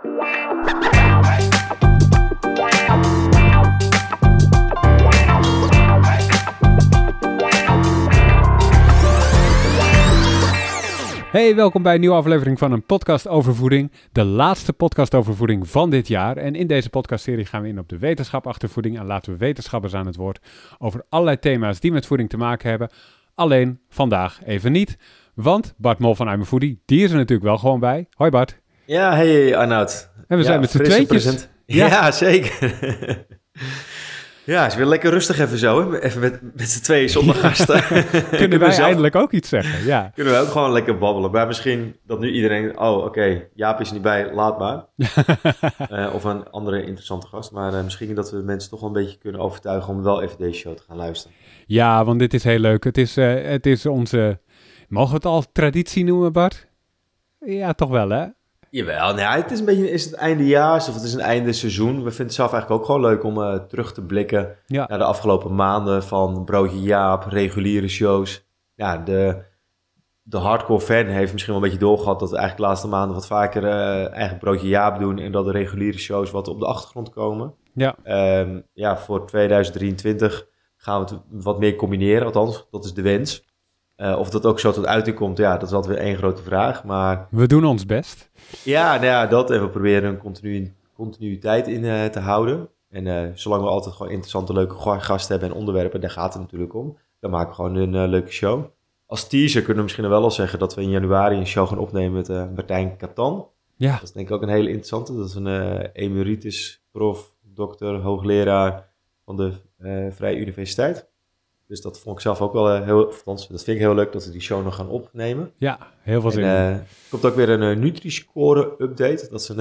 Hey, welkom bij een nieuwe aflevering van een podcast over voeding. De laatste podcast over voeding van dit jaar. En in deze podcastserie gaan we in op de wetenschap achter voeding en laten we wetenschappers aan het woord over allerlei thema's die met voeding te maken hebben. Alleen vandaag even niet, want Bart Mol van I'm Foodie, die is er natuurlijk wel gewoon bij. Hoi Bart. Ja, hey Arnoud. En we Ja, zijn met z'n tweetjes. present. Ja. Ja, zeker. ja, is weer lekker rustig even zo, hè? Even met, met z'n tweeën zonder gasten. Kunnen wij zelf- eindelijk ook iets zeggen? Ja. Kunnen we ook gewoon lekker babbelen. Maar misschien dat nu iedereen... Oh, oké, Jaap is niet bij, laat maar. Eh, of een andere interessante gast. Maar eh, misschien dat we mensen toch wel een beetje kunnen overtuigen... om wel even deze show te gaan luisteren. ja, want dit is heel leuk. Het is, eh, het is onze, mogen we het al traditie noemen Bart? Ja, toch wel hè? Jawel, nou ja, het is een beetje is het eindejaars of het is een einde seizoen. We vinden het zelf eigenlijk ook gewoon leuk om eh, terug te blikken Ja. naar de afgelopen maanden van Broodje Jaap, reguliere shows. Ja, de, de hardcore fan heeft misschien wel een beetje doorgehad dat we eigenlijk de laatste maanden wat vaker eh eigen Broodje Jaap doen en dat de reguliere shows wat op de achtergrond komen. Ja. Ehm, ja, voor 2023 gaan we het wat meer combineren, althans, dat is de wens. Eh, of dat ook zo tot uiting komt, ja, dat is altijd weer één grote vraag. Maar We doen ons best. ja, nou ja, dat. En we proberen een continu, continuïteit in eh, te houden. En eh, zolang we altijd gewoon interessante, leuke ga- gasten hebben en onderwerpen, daar gaat het natuurlijk om. Dan maken we gewoon een leuke show. Als teaser kunnen we misschien wel al zeggen dat we in januari een show gaan opnemen met Martijn Katan. Ja. Dat is denk ik ook een hele interessante. Dat is een emeritus prof, dokter, hoogleraar van de Vrije Universiteit. Dus dat vond ik zelf ook wel eh, heel, althans, dat vind ik heel leuk dat we die show nog gaan opnemen. Ja, heel veel zin En, eh, er komt ook weer een eh, Nutri-score update. Dat is, een,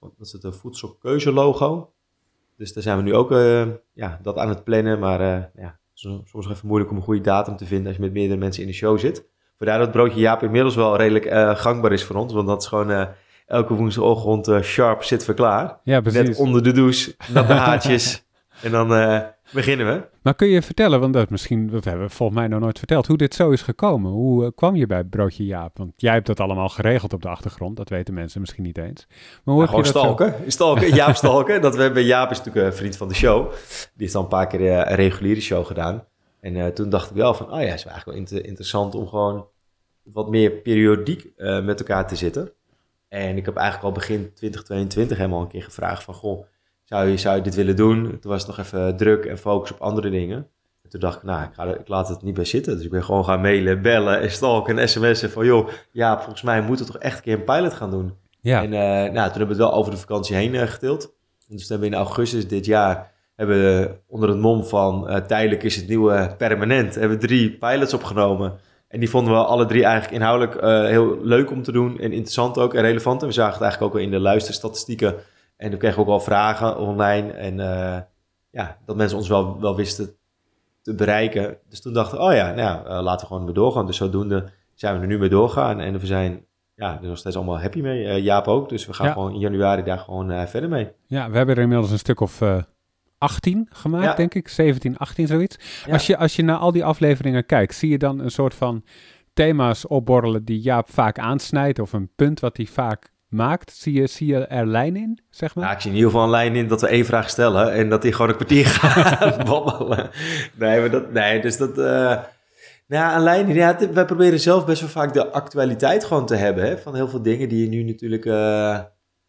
dat is het voedselkeuze logo. Dus daar zijn we nu ook ja, dat aan het plannen. Maar ja, soms even moeilijk om een goede datum te vinden als je met meerdere mensen in de show zit. Vandaar dat broodje Jaap inmiddels wel redelijk gangbaar is voor ons. Want dat is gewoon elke woensdagochtend sharp zitten we klaar. Ja, precies. Net onder de douche, natte haartjes. en dan beginnen we. Maar kun je vertellen, want dat misschien, dat hebben we volgens mij nog nooit verteld, hoe dit zo is gekomen? Hoe eh, kwam je bij Broodje Jaap? Want jij hebt dat allemaal geregeld op de achtergrond, dat weten mensen misschien niet eens. Maar hoe heb je dat zo- stalken. Jaap stalken. Dat we hebben, Jaap is natuurlijk een vriend van de show. Die heeft al een paar keer eh, een reguliere show gedaan. En eh, toen dacht ik wel van, oh ja, het is eigenlijk wel inter- interessant om gewoon wat meer periodiek eh, met elkaar te zitten. En ik heb eigenlijk al begin 2022 helemaal een keer gevraagd van, goh, zou je, zou je dit willen doen? Toen was het nog even druk en focus op andere dingen. En toen dacht ik, nou, ik, ga er- ik laat het niet bij zitten. Dus ik ben gewoon gaan mailen, bellen en stalken en sms'en van, joh, ja, volgens mij moeten we toch echt een keer een pilot gaan doen. Ja, En eh, nou, toen hebben we het wel over de vakantie heen eh, getild. En dus hebben we in augustus dit jaar hebben we onder het mom van eh, tijdelijk is het nieuwe permanent, hebben we drie pilots opgenomen. En die vonden we alle drie eigenlijk inhoudelijk heel leuk om te doen en interessant ook en relevant. En we zagen het eigenlijk ook wel in de luisterstatistieken. En toen kregen we ook wel vragen online en eh, ja, dat mensen ons wel, wel wisten te bereiken. Dus toen dachten we, oh ja, nou eh, laten we gewoon weer doorgaan. Dus zodoende zijn we er nu mee doorgaan en we zijn ja, er nog steeds allemaal happy mee. Eh, Jaap ook. Dus we gaan Ja. gewoon in januari daar gewoon verder mee. ja, we hebben er inmiddels een stuk of eh 18 gemaakt, Ja. denk ik. 17, 18, zoiets. Ja. Als, je, als je naar al die afleveringen kijkt, zie je dan een soort van thema's opborrelen die Jaap vaak aansnijdt, of een punt wat hij vaak maakt? Zie je, zie je er lijn in, zeg maar? Nou, ik zie in ieder geval een lijn in dat we één vraag stellen en dat die gewoon een kwartier gaat babbelen. Nee, maar dat, nee, dus dat... eh, nou ja, een lijn in. Ja, wij proberen zelf best wel vaak de actualiteit gewoon te hebben. Hè, van heel veel dingen die je nu natuurlijk... eh,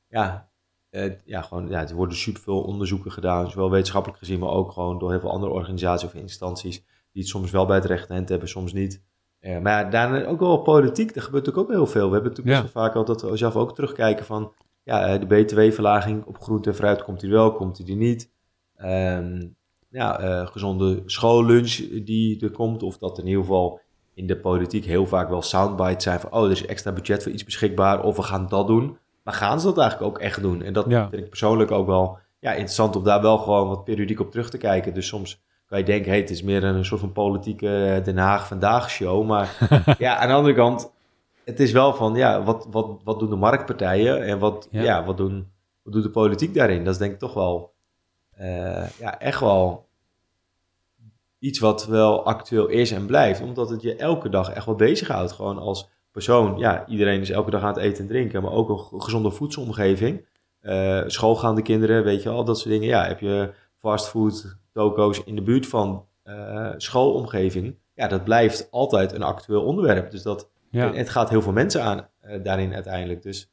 ja, eh, ja, gewoon, ja, er worden superveel onderzoeken gedaan. Zowel wetenschappelijk gezien, maar ook gewoon door heel veel andere organisaties of instanties. Die het soms wel bij het rechte hand hebben, soms niet. Maar daarna ook wel politiek. Er gebeurt natuurlijk ook heel veel. We hebben natuurlijk Ja. wel vaak al dat we zelf ook terugkijken van... Ja, eh, de btw-verlaging op groente en fruit komt die wel, komt die niet. Ehm, ja, eh, gezonde schoollunch die er komt. Of dat in ieder geval in de politiek heel vaak wel soundbites zijn van... oh, er is extra budget voor iets beschikbaar of we gaan dat doen. Maar gaan ze dat eigenlijk ook echt doen? En dat Ja. vind ik persoonlijk ook wel ja, interessant om daar wel gewoon wat periodiek op terug te kijken. Dus soms je denken, hey, het is meer een soort van politieke eh, Den Haag vandaag show. Maar ja, aan de andere kant, het is wel van, ja, wat, wat, wat doen de marktpartijen en wat, Ja. ja. wat, doen, wat doet de politiek daarin? Dat is denk ik toch wel, eh, ja, echt wel iets wat wel actueel is en blijft. Omdat het je elke dag echt wel bezighoudt. Gewoon als persoon, ja, iedereen is elke dag aan het eten en drinken, maar ook een gezonde voedselomgeving. Uh, schoolgaande kinderen, weet je al, dat soort dingen. Ja, heb je fastfood, toko's in de buurt van uh, schoolomgeving. Ja, dat blijft altijd een actueel onderwerp. Dus dat, ja. het gaat heel veel mensen aan uh, daarin uiteindelijk. Dus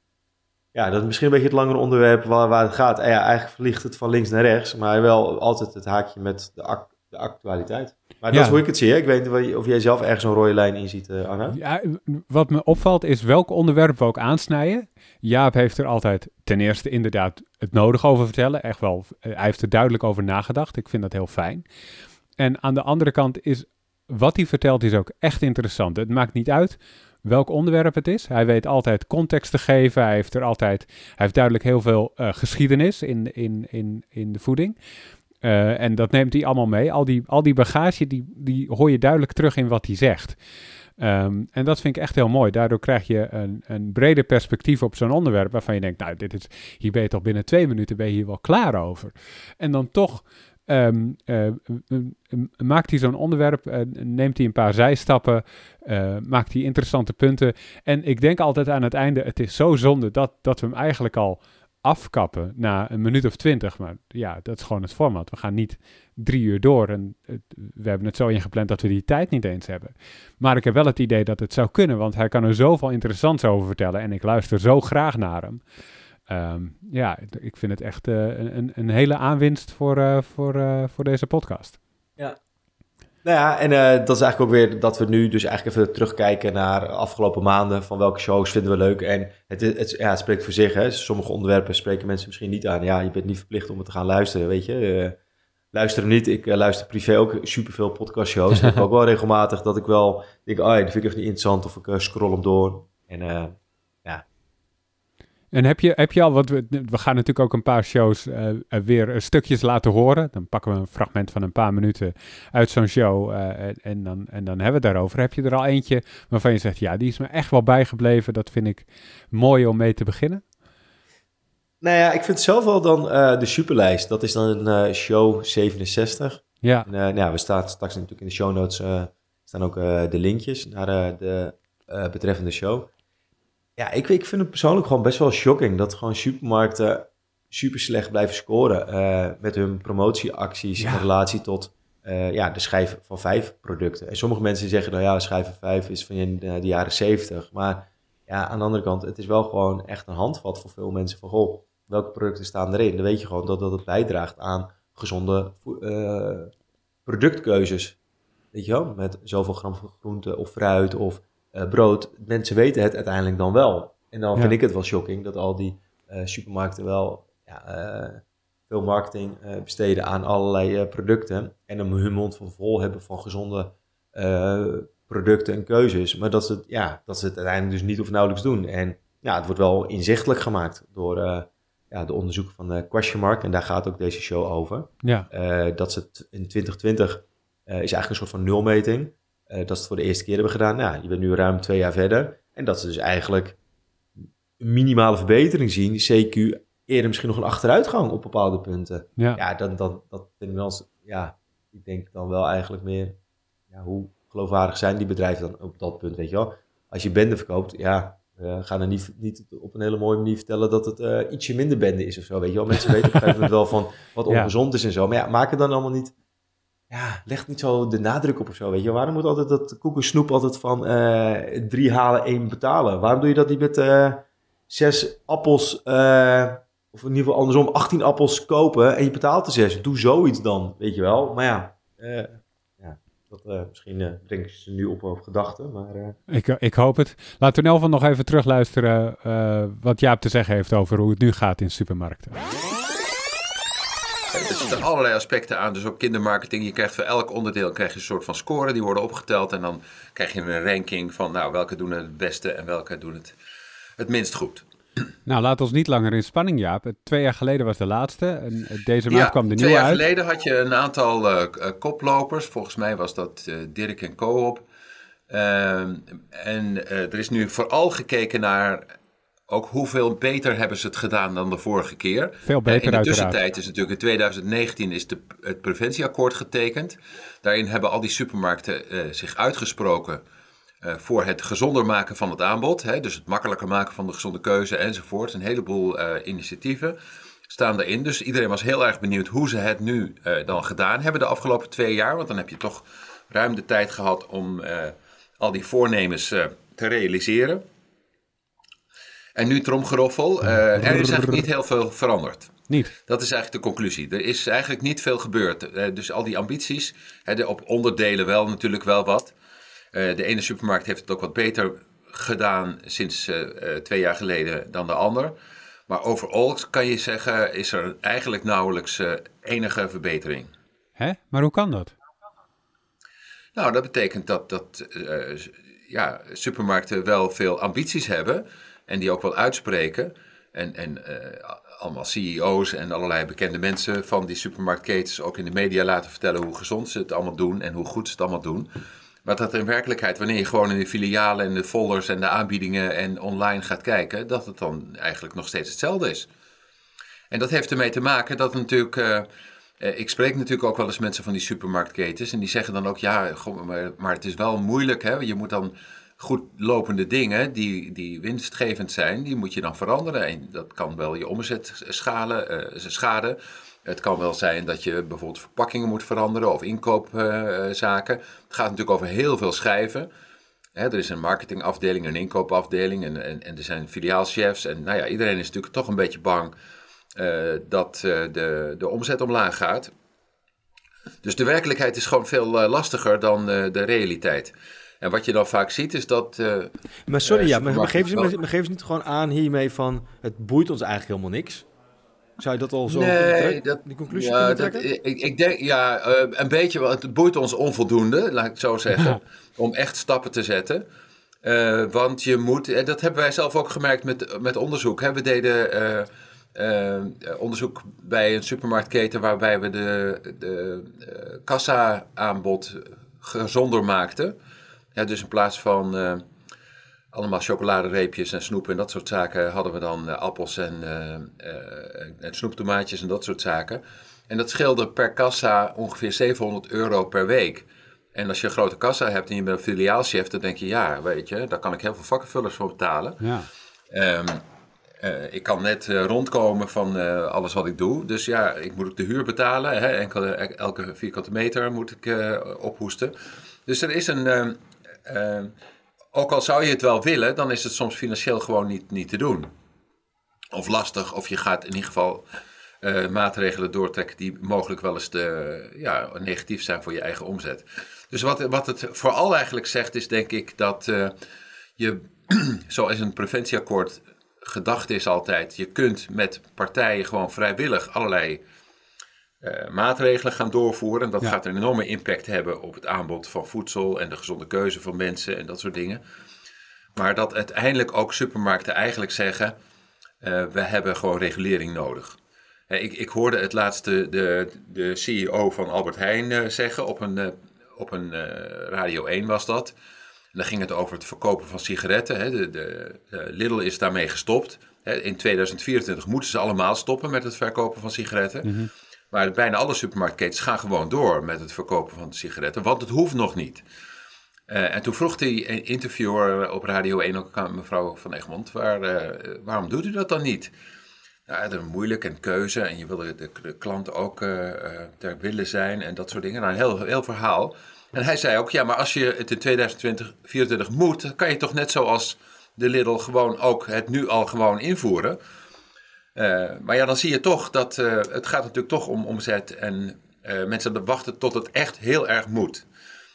ja, dat is misschien een beetje het langere onderwerp waar, waar het gaat. En ja, eigenlijk vliegt het van links naar rechts, maar wel altijd het haakje met de, de actualiteit. Maar dat is hoe ik het zie. Hè? Ik weet niet of jij zelf ergens een rode lijn in ziet, uh, Anna. Ja, wat me opvalt is welk onderwerp we ook aansnijden. Jaap heeft er altijd ten eerste inderdaad het nodig over vertellen. Echt wel, hij heeft er duidelijk over nagedacht. Ik vind dat heel fijn. En aan de andere kant is wat hij vertelt is ook echt interessant. Het maakt niet uit welk onderwerp het is. Hij weet altijd context te geven. Hij heeft er altijd, hij heeft duidelijk heel veel uh, geschiedenis in, in, in, in de voeding. Uh, en dat neemt hij allemaal mee. Al die, al die bagage, die, die hoor je duidelijk terug in wat hij zegt. Um, en dat vind ik echt heel mooi. Daardoor krijg je een, een breder perspectief op zo'n onderwerp waarvan je denkt, nou, dit is, hier ben je toch binnen twee minuten ben je hier wel klaar over. En dan toch um, uh, maakt hij zo'n onderwerp, uh, neemt hij een paar zijstappen, maakt hij interessante punten. En ik denk altijd aan het einde, het is zo zonde dat, dat we hem eigenlijk al afkappen na een minuut of twintig. Maar ja, dat is gewoon het format. We gaan niet drie uur door en we hebben het zo ingepland dat we die tijd niet eens hebben. Maar ik heb wel het idee dat het zou kunnen, want hij kan er zoveel interessants over vertellen en ik luister zo graag naar hem. Um, ja, ik vind het echt uh, een, een hele aanwinst voor, uh, voor, uh, voor deze podcast. Ja. Nou ja, en dat is eigenlijk ook weer dat we nu dus eigenlijk even terugkijken naar afgelopen maanden. Van welke shows vinden we leuk. En het, het, ja, spreekt voor zich. Hè. Sommige onderwerpen spreken mensen misschien niet aan. Ja, je bent niet verplicht om het te gaan luisteren, weet je. luister hem niet. Ik luister privé ook superveel podcastshows. ik ook wel regelmatig dat ik wel denk, oh die vind ik echt niet interessant. Of ik scroll hem door. En en heb je, heb je al, wat we, we gaan natuurlijk ook een paar shows uh, weer stukjes laten horen. Dan pakken we een fragment van een paar minuten uit zo'n show uh, en, dan, en dan hebben we het daarover. Heb je er al eentje waarvan je zegt, ja, die is me echt wel bijgebleven. Dat vind ik mooi om mee te beginnen. Nou ja, ik vind zelf wel dan uh, de superlijst. Dat is dan een show 67. Ja. En, nou ja, we staan straks natuurlijk in de show notes staan ook de linkjes naar de betreffende show. Ja, ik, ik vind het persoonlijk gewoon best wel shocking dat gewoon supermarkten super slecht blijven scoren uh, met hun promotieacties in relatie tot uh, ja, de schijf van vijf producten. En sommige mensen zeggen dan ja, schijf van vijf is van de, de jaren zeventig. Maar ja, aan de andere kant, het is wel gewoon echt een handvat voor veel mensen van goh, welke producten staan erin? Dan weet je gewoon dat, dat het bijdraagt aan gezonde uh, productkeuzes. Weet je wel, met zoveel gram groente of fruit of uh, brood. Mensen weten het uiteindelijk dan wel. En dan vind ik het wel shocking dat al die uh, supermarkten wel ja, uh, veel marketing besteden aan allerlei producten. En dan hun mond van vol hebben van gezonde producten en keuzes. Maar dat ze, het, ja, dat ze het uiteindelijk dus niet of nauwelijks doen. En ja, het wordt wel inzichtelijk gemaakt door ja, de onderzoeken van de Question Mark. En daar gaat ook deze show over. Ja. dat ze in 2020 is eigenlijk een soort van nulmeting. Uh, dat ze het voor de eerste keer hebben gedaan. Nou, je bent nu ruim twee jaar verder. En dat ze dus eigenlijk een minimale verbetering zien. CQ eerder misschien nog een achteruitgang op bepaalde punten. Ja, ja dat, dat, dat vind ik wel... Ja, ik denk dan wel eigenlijk meer... Ja, hoe geloofwaardig zijn die bedrijven dan op dat punt, weet je wel? Als je bende verkoopt, ja, uh, ga dan niet, niet op een hele mooie manier vertellen dat het uh, ietsje minder bende is of zo, weet je wel? Mensen weten op een gegeven moment wel van wat ongezond is en zo. Maar ja, maak het dan allemaal niet ja, leg niet zo de nadruk op of zo, weet je. Waarom moet altijd dat koekensnoep altijd van uh, drie halen, één betalen? Waarom doe je dat niet met uh, zes appels, uh, of in ieder geval andersom, 18 appels kopen en je betaalt er zes? Doe zoiets dan, weet je wel. Maar ja, ja dat, misschien denk ik ze nu op op gedachten, maar... Ik, ik hoop het. Laten we in ieder nog even terugluisteren wat Jaap te zeggen heeft over hoe het nu gaat in supermarkten. Er zitten allerlei aspecten aan, dus ook kindermarketing. Je krijgt voor elk onderdeel krijg je een soort van score, die worden opgeteld. En dan krijg je een ranking van nou, welke doen het beste en welke doen het het minst goed. Nou, laat ons niet langer in spanning, Jaap. Twee jaar geleden was de laatste. En deze maand kwam de nieuwe uit. Twee jaar geleden had je een aantal uh, koplopers. Volgens mij was dat uh, Dirk en Coop. Uh, en er is nu vooral gekeken naar ook hoeveel beter hebben ze het gedaan dan de vorige keer. Veel beter In de tussentijd is natuurlijk in 2019 is de, het preventieakkoord getekend. Daarin hebben al die supermarkten uh, zich uitgesproken eh, voor het gezonder maken van het aanbod. Hè, dus het makkelijker maken van de gezonde keuze enzovoort. Een heleboel uh, initiatieven staan erin. Dus iedereen was heel erg benieuwd hoe ze het nu dan gedaan hebben de afgelopen twee jaar. Want dan heb je toch ruim de tijd gehad om al die voornemens te realiseren. En nu tromgeroffel. er is eigenlijk niet heel veel veranderd. Niet. Dat is eigenlijk de conclusie. Er is eigenlijk niet veel gebeurd. dus al die ambities, hè, op onderdelen wel natuurlijk wel wat. Eh, de ene supermarkt heeft het ook wat beter gedaan sinds eh, eh, twee jaar geleden dan de ander. Maar overal kan je zeggen, is er eigenlijk nauwelijks enige verbetering. Hè? Maar hoe kan dat? Nou, dat betekent dat, dat ja, supermarkten wel veel ambities hebben en die ook wel uitspreken. En, en allemaal CEO's en allerlei bekende mensen van die supermarktketens ook in de media laten vertellen hoe gezond ze het allemaal doen en hoe goed ze het allemaal doen. Maar dat in werkelijkheid, wanneer je gewoon in de filialen en de folders en de aanbiedingen en online gaat kijken, dat het dan eigenlijk nog steeds hetzelfde is. En dat heeft ermee te maken dat natuurlijk. Uh, ik spreek natuurlijk ook wel eens mensen van die supermarktketens. En die zeggen dan ook: ja, maar het is wel moeilijk. Hè? Je moet dan goed lopende dingen die, die winstgevend zijn, die moet je dan veranderen. En dat kan wel je omzet schalen, uh, schade. Het kan wel zijn dat je bijvoorbeeld verpakkingen moet veranderen of inkoopzaken. het gaat natuurlijk over heel veel schrijven. er is een marketingafdeling, een inkoopafdeling en, en, er zijn filiaalchefs. En nou ja, iedereen is natuurlijk toch een beetje bang uh, dat uh, de, de omzet omlaag gaat. Dus de werkelijkheid is gewoon veel lastiger dan de realiteit. En wat je dan vaak ziet is dat. maar sorry, ja, maar, maar geven, ze, maar, geven ze niet gewoon aan hiermee van. Het boeit ons eigenlijk helemaal niks. Zou je dat al zo nee, dat, die conclusie ja, dat, ik, ik, denk, ja, uh, een beetje, het boeit ons onvoldoende, laat ik het zo zeggen, om echt stappen te zetten. Uh, want je moet, en dat hebben wij zelf ook gemerkt met, met onderzoek. Hè. We deden uh, onderzoek bij een supermarktketen waarbij we de, de kassa-aanbod gezonder maakten. Ja, dus in plaats van allemaal chocoladereepjes en snoep en dat soort zaken hadden we dan uh, appels en, uh, en snoeptomaatjes en dat soort zaken. En dat scheelde per kassa ongeveer 700 euro per week. En als je een grote kassa hebt en je bent een filiaalchef, dan denk je, ja, weet je, daar kan ik heel veel vakkenvullers voor betalen. Ja. Um, uh, ik kan net uh, rondkomen van uh, alles wat ik doe. Dus ja, ik moet ook de huur betalen. Hè? Enkele, elke vierkante meter moet ik ophoesten. Dus er is een, ehm, ook al zou je het wel willen, dan is het soms financieel gewoon niet, niet te doen. Of lastig, of je gaat in ieder geval uh, maatregelen doortrekken die mogelijk wel eens de, ja, negatief zijn voor je eigen omzet. Dus wat, wat het vooral eigenlijk zegt, is denk ik dat uh, je, zoals een preventieakkoord gedacht is altijd, je kunt met partijen gewoon vrijwillig allerlei uh, maatregelen gaan doorvoeren. En dat gaat een enorme impact hebben op het aanbod van voedsel en de gezonde keuze van mensen en dat soort dingen. Maar dat uiteindelijk ook supermarkten eigenlijk zeggen: uh, we hebben gewoon regulering nodig. Uh, ik, ik, hoorde het laatste de, de CEO van Albert Heijn zeggen op een, op een Radio 1 was dat. En dan ging het over het verkopen van sigaretten. Hè. De, de, Lidl is daarmee gestopt. Hè. In 2024 moeten ze allemaal stoppen met het verkopen van sigaretten. Mm maar bijna alle supermarktketens gaan gewoon door met het verkopen van sigaretten, want het hoeft nog niet. Uh, en toen vroeg die interviewer op Radio 1 ook aan mevrouw van Egmond, waar, waarom doet u dat dan niet? Ja, dat is moeilijk en keuze en je wil de, klant ook uh, ter wille zijn en dat soort dingen. Nou, een heel, heel verhaal. En hij zei ook, ja, maar als je het in 2024 moet, dan kan je toch net zoals de Lidl gewoon ook het nu al gewoon invoeren. Uh, maar ja, dan zie je toch dat uh, het gaat natuurlijk toch om omzet en uh, mensen wachten tot het echt heel erg moet.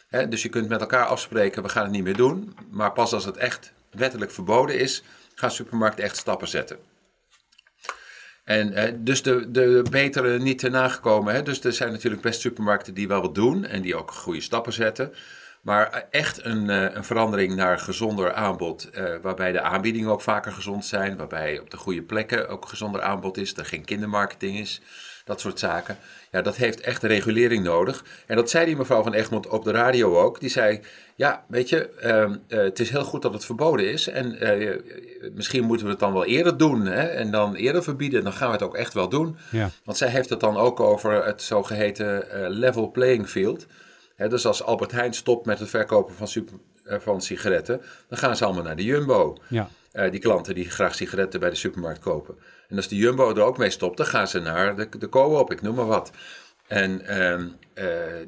Hè, dus je kunt met elkaar afspreken, we gaan het niet meer doen. Maar pas als het echt wettelijk verboden is, gaan supermarkten echt stappen zetten. En dus de, de betere niet te nagekomen. Hè? Dus er zijn natuurlijk best supermarkten die wel wat doen en die ook goede stappen zetten. Maar echt een, eh, een verandering naar gezonder aanbod, uh, waarbij de aanbiedingen ook vaker gezond zijn, waarbij op de goede plekken ook gezonder aanbod is, er geen kindermarketing is, dat soort zaken. Ja, dat heeft echt regulering nodig. En dat zei die mevrouw van Egmond op de radio ook. Die zei, ja, weet je, uh, uh, het is heel goed dat het verboden is. En misschien moeten we het dan wel eerder doen. Hè? En dan eerder verbieden, dan gaan we het ook echt wel doen. Ja. Want zij heeft het dan ook over het zogeheten level playing field dus als Albert Heijn stopt met het verkopen van super, van sigaretten, dan gaan ze allemaal naar de Jumbo. Ja. die klanten die graag sigaretten bij de supermarkt kopen. En als de Jumbo er ook mee stopt, dan gaan ze naar de, de co-op, ik noem maar wat. En ehm,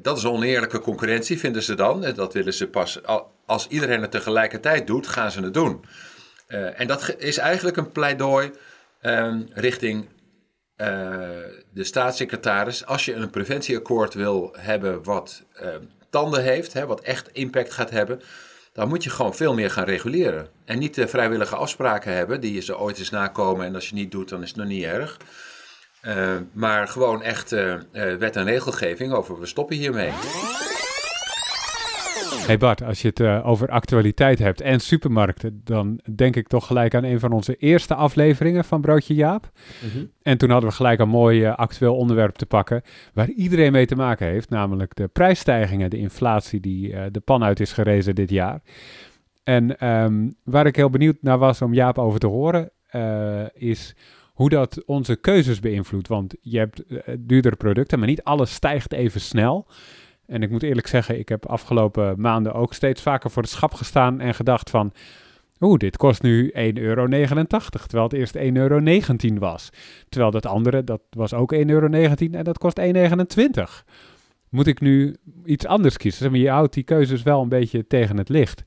dat is oneerlijke concurrentie, vinden ze dan. En dat willen ze pas, als iedereen het tegelijkertijd doet, gaan ze het doen. en dat is eigenlijk een pleidooi ehm, richting de staatssecretaris. Als je een preventieakkoord wil hebben wat ehm, tanden heeft, hè, wat echt impact gaat hebben, dan moet je gewoon veel meer gaan reguleren. En niet vrijwillige afspraken hebben die je ze ooit eens nakomen en als je niet doet, dan is het nog niet erg. Uh, maar gewoon echt wet en regelgeving over we stoppen hiermee. Hey Bart, als je het uh, over actualiteit hebt en supermarkten, dan denk ik toch gelijk aan een van onze eerste afleveringen van Broodje Jaap. Mm -hmm. En toen hadden we gelijk een mooi uh, actueel onderwerp te pakken waar iedereen mee te maken heeft, namelijk de prijsstijgingen, de inflatie die uh, de pan uit is gerezen dit jaar. En um, waar ik heel benieuwd naar was om Jaap over te horen, is hoe dat onze keuzes beïnvloedt. Want je hebt duurdere producten, maar niet alles stijgt even snel. En ik moet eerlijk zeggen, ik heb afgelopen maanden ook steeds vaker voor de schap gestaan en gedacht van... Oeh, dit kost nu 1,89 euro, terwijl het eerst 1,19 euro was. Terwijl dat andere, dat was ook 1,19 euro en dat kost 1,29. Moet ik nu iets anders kiezen? Je houdt die keuzes wel een beetje tegen het licht.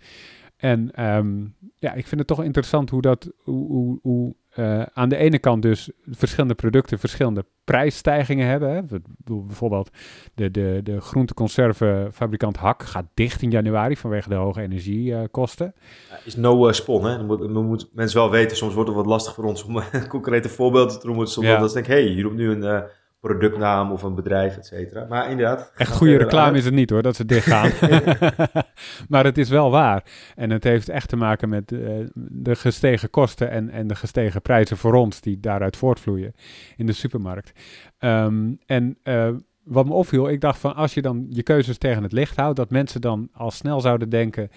En um, ja, ik vind het toch interessant hoe dat, hoe, hoe, hoe uh, aan de ene kant dus verschillende producten verschillende prijsstijgingen hebben. Hè. Bijvoorbeeld de, de, de groenteconservenfabrikant Hak gaat dicht in januari vanwege de hoge energiekosten. Is no uh, spon, hè? Dat moet, moet, mensen wel weten. Soms wordt het wat lastig voor ons om concrete voorbeelden te noemen. Soms ja. dat denk ik, hé, hey, hier roept nu een... Productnaam of een bedrijf, et cetera. Maar inderdaad. Echt goede reclame is het niet hoor, dat ze dicht gaan. maar het is wel waar. En het heeft echt te maken met uh, de gestegen kosten en, en de gestegen prijzen voor ons, die daaruit voortvloeien in de supermarkt. Um, en uh, wat me opviel, ik dacht van als je dan je keuzes tegen het licht houdt, dat mensen dan al snel zouden denken.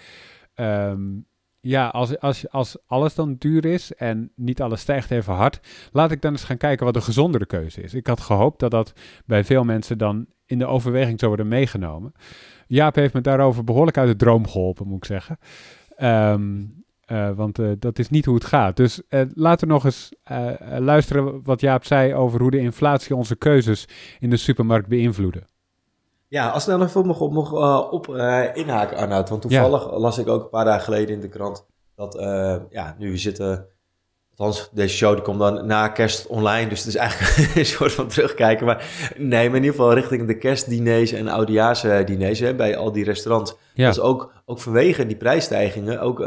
Um, ja, als, als, als alles dan duur is en niet alles stijgt even hard, laat ik dan eens gaan kijken wat de gezondere keuze is. Ik had gehoopt dat dat bij veel mensen dan in de overweging zou worden meegenomen. Jaap heeft me daarover behoorlijk uit de droom geholpen, moet ik zeggen. Um, uh, want uh, dat is niet hoe het gaat. Dus uh, laten we nog eens luisteren wat Jaap zei over hoe de inflatie onze keuzes in de supermarkt beïnvloeden. Ja, als ik nou even nog op, nog, uh, op uh, inhaken, Arnoud. Want toevallig ja. las ik ook een paar dagen geleden in de krant dat, uh, ja, nu we zitten... Althans, deze show die komt dan na kerst online, dus het is eigenlijk een soort van terugkijken. Maar nee, maar in ieder geval richting de kerstdiners en oudejaarsdiners hè, bij al die restaurants. Ja. Dat is ook, ook vanwege die prijsstijgingen ook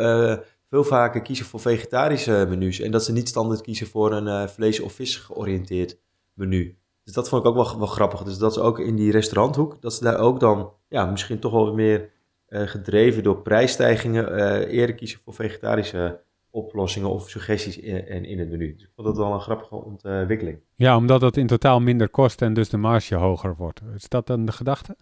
veel vaker kiezen voor vegetarische menus. En dat ze niet standaard kiezen voor een vlees- of vis georiënteerd menu. Dus dat vond ik ook wel, wel grappig. Dus dat ze ook in die restauranthoek, dat ze daar ook dan ja, misschien toch wel meer uh, gedreven door prijsstijgingen uh, eerder kiezen voor vegetarische oplossingen of suggesties in, in, het menu. Dus ik vond dat wel een grappige ontwikkeling. Ja, omdat het in totaal minder kost en dus de marge hoger wordt. Is dat dan de gedachte?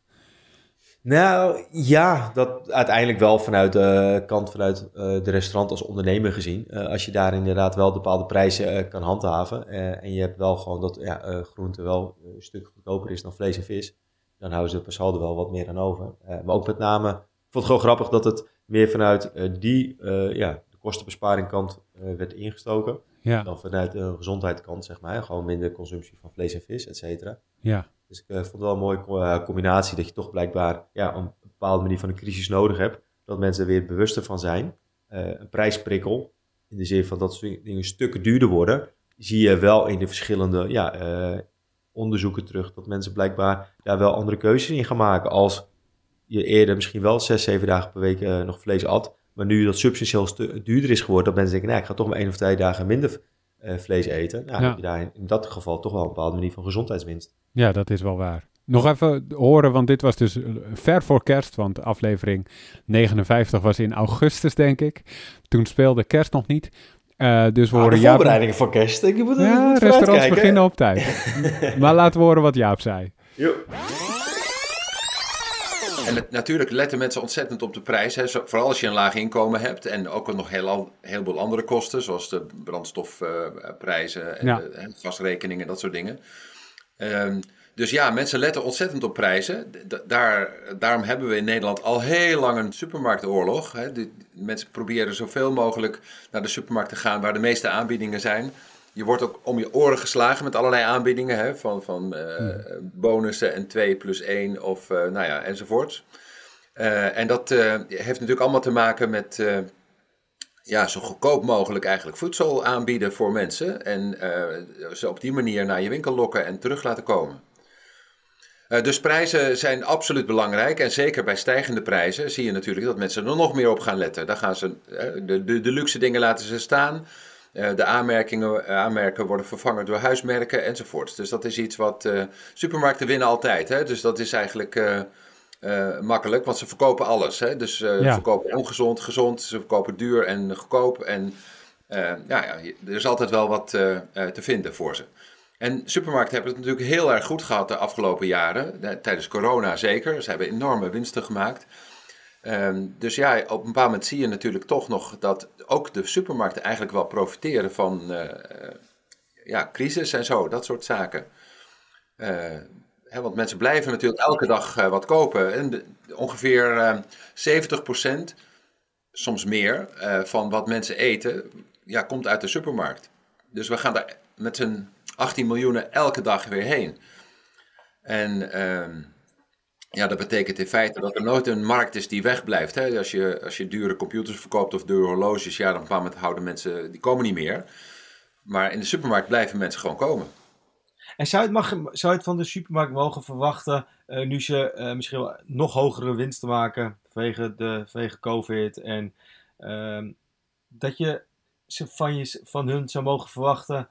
Nou ja, dat uiteindelijk wel vanuit de kant vanuit uh, de restaurant als ondernemer gezien. Uh, als je daar inderdaad wel bepaalde prijzen kan handhaven. en je hebt wel gewoon dat ja, groente wel een stuk goedkoper is dan vlees en vis. Dan houden ze per saldo wel wat meer aan over. maar ook met name, ik vond het gewoon grappig dat het meer vanuit die ja, de kostenbesparing kant werd ingestoken. Ja. Dan vanuit de gezondheidskant, zeg maar. Gewoon minder consumptie van vlees en vis, et cetera. Ja. Dus ik uh, vond het wel een mooie uh, combinatie dat je toch blijkbaar ja, een bepaalde manier van een crisis nodig hebt. Dat mensen er weer bewuster van zijn. Uh, een prijsprikkel, in de zin van dat dingen stukken duurder worden, zie je wel in de verschillende ja, onderzoeken terug. Dat mensen blijkbaar daar wel andere keuzes in gaan maken. Als je eerder misschien wel zes, zeven dagen per week nog vlees at. Maar nu dat substantieel duurder is geworden, dat mensen denken, nou, ik ga toch maar één of twee dagen minder vlees eten. Nou, ja. heb je daar in, dat geval toch wel een bepaalde manier van gezondheidswinst. Ja, dat is wel waar. Nog even horen, want dit was dus ver voor kerst, want aflevering 59 was in augustus, denk ik. Toen speelde kerst nog niet. Uh, dus we ah, horen voorbereidingen Jaap... voor kerst. Ik moet, ja, moet restaurants beginnen op tijd. maar laten we horen wat Jaap zei. Jo. En natuurlijk letten mensen ontzettend op de prijs. Hè. Vooral als je een laag inkomen hebt. En ook nog heel, heel veel andere kosten. Zoals de brandstofprijzen uh, en ja. de, de gasrekeningen, dat soort dingen. Um, Dus ja, mensen letten ontzettend op prijzen. daar, daarom hebben we in Nederland al heel lang een supermarktoorlog. Hè. De, mensen proberen zoveel mogelijk naar de supermarkt te gaan waar de meeste aanbiedingen zijn. Je wordt ook om je oren geslagen met allerlei aanbiedingen, hè, van, van uh, bonussen en 2 plus 1 of uh, nou ja, enzovoorts. Uh, en dat heeft natuurlijk allemaal te maken met ja, zo goedkoop mogelijk eigenlijk voedsel aanbieden voor mensen. En ze op die manier naar je winkel lokken en terug laten komen. Dus prijzen zijn absoluut belangrijk. En zeker bij stijgende prijzen zie je natuurlijk dat mensen er nog meer op gaan letten. Dan gaan ze de, de, de luxe dingen laten ze staan. Uh, de aanmerkingen, aanmerken worden vervangen door huismerken enzovoort. Dus dat is iets wat uh, supermarkten winnen altijd. Hè? Dus dat is eigenlijk makkelijk, want ze verkopen alles. Hè? Dus ze ja. verkopen ongezond, gezond, ze verkopen duur en goedkoop. En ja, ja, er is altijd wel wat te vinden voor ze. En supermarkten hebben het natuurlijk heel erg goed gehad de afgelopen jaren. Tijdens corona zeker. Ze hebben enorme winsten gemaakt. Um, dus ja, op een bepaald moment zie je natuurlijk toch nog dat ook de supermarkten eigenlijk wel profiteren van uh, ja, crisis en zo, dat soort zaken. Uh, hè, want mensen blijven natuurlijk elke dag wat kopen. En ongeveer 70%, soms meer, van wat mensen eten, ja, komt uit de supermarkt. Dus we gaan daar met z'n 18 miljoen elke dag weer heen. En ehm, ja, dat betekent in feite dat er nooit een markt is die wegblijft. Hè? Als, je, als je dure computers verkoopt of dure horloges, ja, dan moment houden mensen, die komen niet meer. Maar in de supermarkt blijven mensen gewoon komen. En zou het, mag, zou het van de supermarkt mogen verwachten, uh, nu ze uh, misschien wel nog hogere winsten maken vanwege, de, vanwege COVID, en uh, dat je ze van, je van hun zou mogen verwachten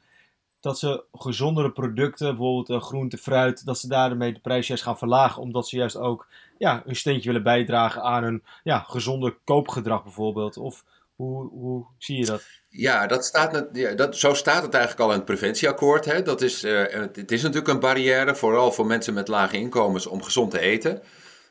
dat ze gezondere producten, bijvoorbeeld uh, groente, fruit, dat ze daarmee de prijs juist gaan verlagen, omdat ze juist ook ja, een steentje willen bijdragen aan een ja, gezonder koopgedrag bijvoorbeeld? Of hoe, hoe zie je dat? Ja, dat staat, ja, dat, zo staat het eigenlijk al in het preventieakkoord. Hè. Dat is, uh, het is natuurlijk een barrière, vooral voor mensen met lage inkomens, om gezond te eten.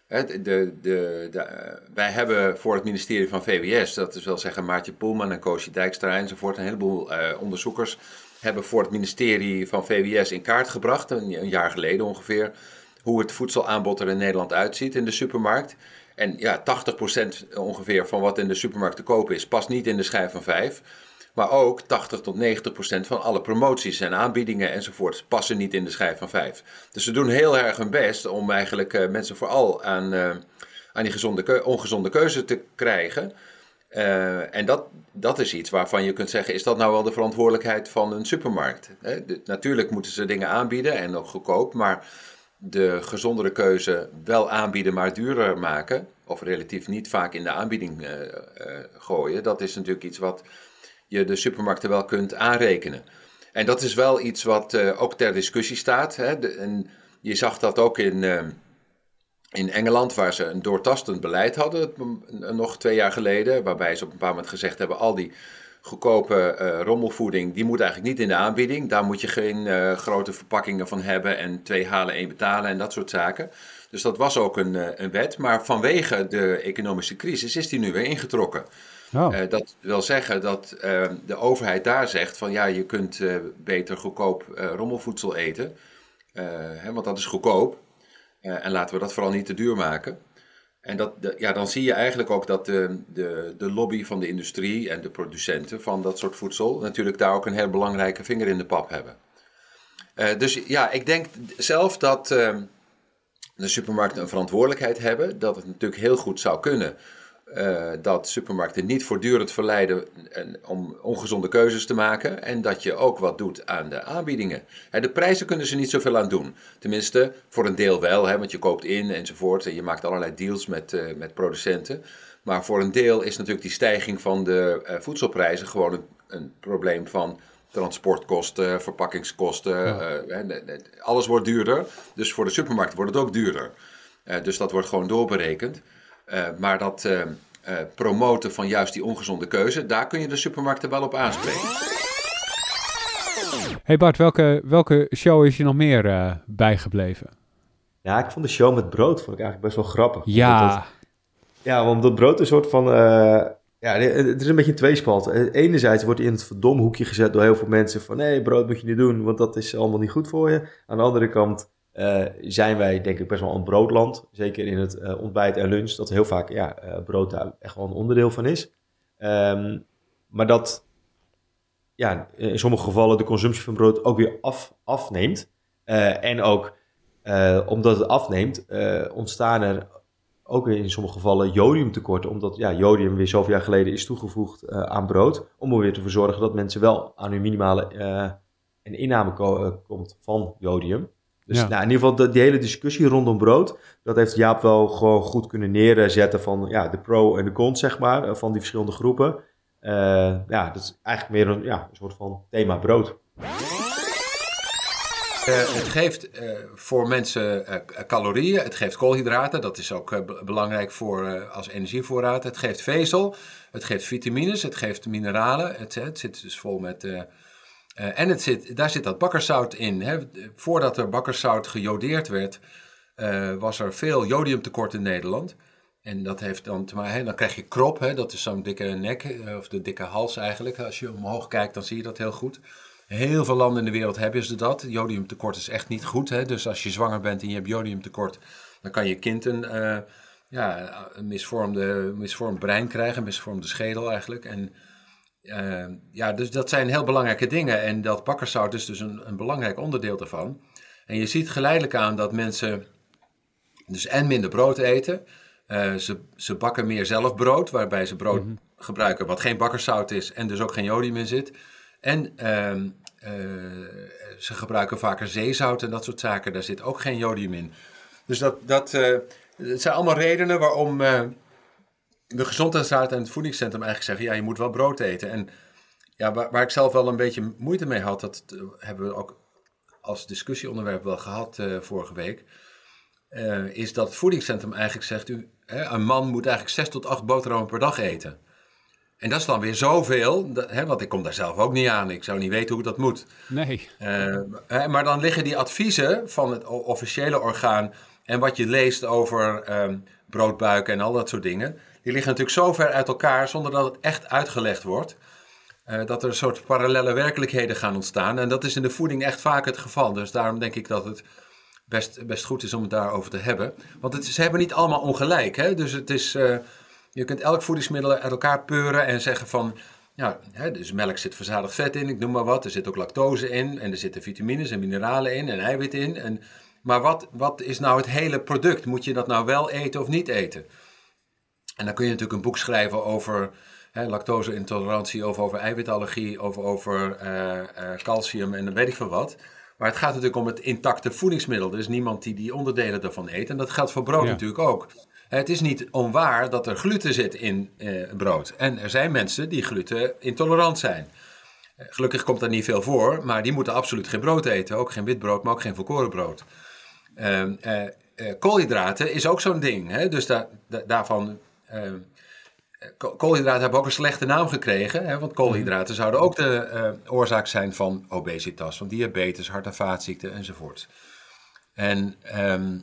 De, de, de, wij hebben voor het ministerie van VWS, dat is wel zeggen Maartje Poelman en Koosje Dijkstra enzovoort, een heleboel onderzoekers hebben voor het ministerie van VWS in kaart gebracht, een, jaar geleden ongeveer, hoe het voedselaanbod er in Nederland uitziet in de supermarkt. En ja, 80% ongeveer van wat in de supermarkt te kopen is, past niet in de schijf van 5. Maar ook 80 tot 90 procent van alle promoties en aanbiedingen enzovoort passen niet in de schijf van 5. Dus ze doen heel erg hun best om eigenlijk uh, mensen vooral aan, uh, aan die gezonde ongezonde keuze te krijgen. Uh, en dat, dat is iets waarvan je kunt zeggen, is dat nou wel de verantwoordelijkheid van een supermarkt? Natuurlijk moeten ze dingen aanbieden en ook goedkoop, maar de gezondere keuze wel aanbieden, maar duurder maken, of relatief niet vaak in de aanbieding uh, uh, gooien, dat is natuurlijk iets wat je de supermarkten wel kunt aanrekenen. En dat is wel iets wat ook ter discussie staat. Hè? En je zag dat ook in in Engeland, waar ze een doortastend beleid hadden, nog twee jaar geleden, waarbij ze op een paar moment gezegd hebben: al die goedkope uh, rommelvoeding, die moet eigenlijk niet in de aanbieding. Daar moet je geen uh, grote verpakkingen van hebben en twee halen, één betalen en dat soort zaken. Dus dat was ook een, uh, een wet. Maar vanwege de economische crisis is die nu weer ingetrokken. Oh. dat wil zeggen dat de overheid daar zegt van ja, je kunt beter goedkoop rommelvoedsel eten. Hè, want dat is goedkoop. Uh, en laten we dat vooral niet te duur maken. En dat, ja, dan zie je eigenlijk ook dat de, de, de lobby van de industrie en de producenten van dat soort voedsel natuurlijk daar ook een heel belangrijke vinger in de pap hebben. Uh, dus ja, ik denk zelf dat uh, de supermarkten een verantwoordelijkheid hebben. Dat het natuurlijk heel goed zou kunnen uh, dat supermarkten niet voortdurend verleiden om ongezonde keuzes te maken. En dat je ook wat doet aan de aanbiedingen. Hè, de prijzen kunnen ze niet zoveel aan doen. Tenminste, voor een deel wel, hè, want je koopt in enzovoort. En je maakt allerlei deals met, uh, met producenten. Maar voor een deel is natuurlijk die stijging van de uh, voedselprijzen gewoon een, een, probleem van transportkosten, verpakkingskosten. Ja. alles wordt duurder. Dus voor de supermarkt wordt het ook duurder. dus dat wordt gewoon doorberekend. Uh, maar dat uh, uh, promoten van juist die ongezonde keuze, daar kun je de supermarkten wel op aanspreken. Hey Bart, welke, welke show is je nog meer bijgebleven? Ja, ik vond de show met brood vond ik eigenlijk best wel grappig. Ja. Dat, ja, want dat brood een soort van... ja, het is een beetje een tweespalt. Enerzijds wordt hij in het verdomhoekje gezet door heel veel mensen van... nee, brood moet je niet doen, want dat is allemaal niet goed voor je. Aan de andere kant eh, zijn wij denk ik best wel een broodland. Zeker in het eh, ontbijt en lunch, dat heel vaak ja, eh, brood daar echt wel een onderdeel van is. Ehm, maar dat ja, in sommige gevallen de consumptie van brood ook weer af, afneemt. En ook omdat het afneemt, ontstaan er ook weer in sommige gevallen jodiumtekorten. Omdat ja, jodium weer zoveel jaar geleden is toegevoegd aan brood. Om er weer te verzorgen dat mensen wel aan hun minimale een inname ko- komt van jodium. Dus Ja. nou, in ieder geval de, die hele discussie rondom brood, dat heeft Jaap wel gewoon goed kunnen neerzetten van ja, de pro en de cons, zeg maar, eh, van die verschillende groepen. Eh, ja, dat is eigenlijk meer een, ja, een soort van thema brood. Eh, het geeft eh, voor mensen eh, calorieën, het geeft koolhydraten, dat is ook be- belangrijk voor, eh, als energievoorraad. Het geeft vezel, het geeft vitamines, het geeft mineralen. Het, het zit dus vol met. Eh, en het zit, daar zit dat bakkerszout in. Hè. Voordat er bakkerszout gejodeerd werd, eh, was er veel jodiumtekort in Nederland. En dat heeft dan te maken, dan krijg je krop, hè, dat is zo'n dikke nek, eh, of de dikke hals eigenlijk. Als je omhoog kijkt, dan zie je dat heel goed. Heel veel landen in de wereld hebben ze dat. Jodiumtekort is echt niet goed. Hè? Dus als je zwanger bent en je hebt jodiumtekort, dan kan je kind een, ja, een misvormde, misvormd brein krijgen, een misvormde schedel eigenlijk. En eh, ja, dus dat zijn heel belangrijke dingen. En dat bakkerszout is dus een, een belangrijk onderdeel daarvan. En je ziet geleidelijk aan dat mensen dus en minder brood eten. Eh, ze, ze bakken meer zelf brood, waarbij ze brood gebruiken wat geen bakkerszout is en dus ook geen jodium in zit. En ehm, eh, ze gebruiken vaker zeezout en dat soort zaken. Daar zit ook geen jodium in. Dus dat, dat eh, het zijn allemaal redenen waarom de Gezondheidsraad en het Voedingscentrum eigenlijk zeggen... ja, je moet wel brood eten. En ja, waar, waar ik zelf wel een beetje moeite mee had... dat eh, hebben we ook als discussieonderwerp wel gehad eh, vorige week... eh, is dat het Voedingscentrum eigenlijk zegt... U, hè, een man moet eigenlijk zes tot acht boterhammen per dag eten... En dat is dan weer zoveel, dat, hè, want ik kom daar zelf ook niet aan. Ik zou niet weten hoe dat moet. Nee. Hè, maar dan liggen die adviezen van het officiële orgaan en wat je leest over ehm, broodbuiken en al dat soort dingen, die liggen natuurlijk zo ver uit elkaar zonder dat het echt uitgelegd wordt. eh, dat er een soort parallele werkelijkheden gaan ontstaan. En dat is in de voeding echt vaak het geval. Dus daarom denk ik dat het best, best goed is om het daarover te hebben. Want het, ze hebben niet allemaal ongelijk. Hè? Dus het is, eh, je kunt elk voedingsmiddel uit elkaar peuren en zeggen van... Ja, hè, dus melk zit verzadigd vet in, ik noem maar wat. Er zit ook lactose in en er zitten vitamines en mineralen in en eiwit in. En, maar wat, wat is nou het hele product? Moet je dat nou wel eten of niet eten? En dan kun je natuurlijk een boek schrijven over hè, lactose-intolerantie, of over eiwitallergie, of over eh, eh, calcium en dan weet ik veel wat. Maar het gaat natuurlijk om het intacte voedingsmiddel. Er is niemand die die onderdelen daarvan eet. En dat geldt voor brood Ja. natuurlijk ook. Het is niet onwaar dat er gluten zit in eh, brood. En er zijn mensen die gluten intolerant zijn. Eh, Gelukkig komt daar niet veel voor, maar die moeten absoluut geen brood eten. Ook geen wit brood, maar ook geen volkoren brood. Ehm, eh, eh, koolhydraten is ook zo'n ding. Hè? Dus daar, da- daarvan. Ehm, eh, ko- koolhydraten hebben ook een slechte naam gekregen. Hè? Want koolhydraten zouden ook de eh, oorzaak zijn van obesitas, van diabetes, hart- en vaatziekten enzovoort. En ehm,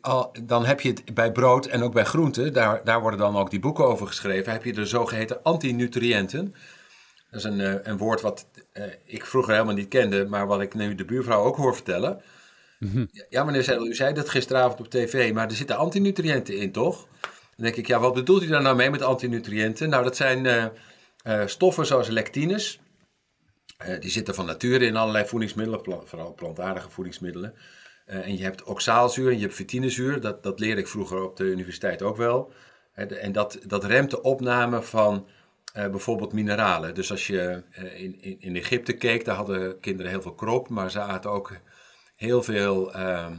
al, dan heb je het bij brood en ook bij groenten, daar, daar worden dan ook die boeken over geschreven, heb je de zogeheten antinutriënten. Dat is een, eh, een woord wat ik vroeger helemaal niet kende, maar wat ik nu de buurvrouw ook hoor vertellen. Ja, meneer Zeidel, u zei dat gisteravond op tv, maar er zitten antinutriënten in, toch? Dan denk ik, ja, wat bedoelt u daar nou mee met antinutriënten? Nou, dat zijn eh, eh, stoffen zoals lectines. Eh, die zitten van nature in allerlei voedingsmiddelen, vooral plantaardige voedingsmiddelen. En je hebt oxaalzuur en je hebt vitinezuur. Dat, dat leerde ik vroeger op de universiteit ook wel. En dat, dat remt de opname van bijvoorbeeld mineralen. Dus als je in, in, in Egypte keek, daar hadden kinderen heel veel krop, maar ze aten ook heel veel ehm,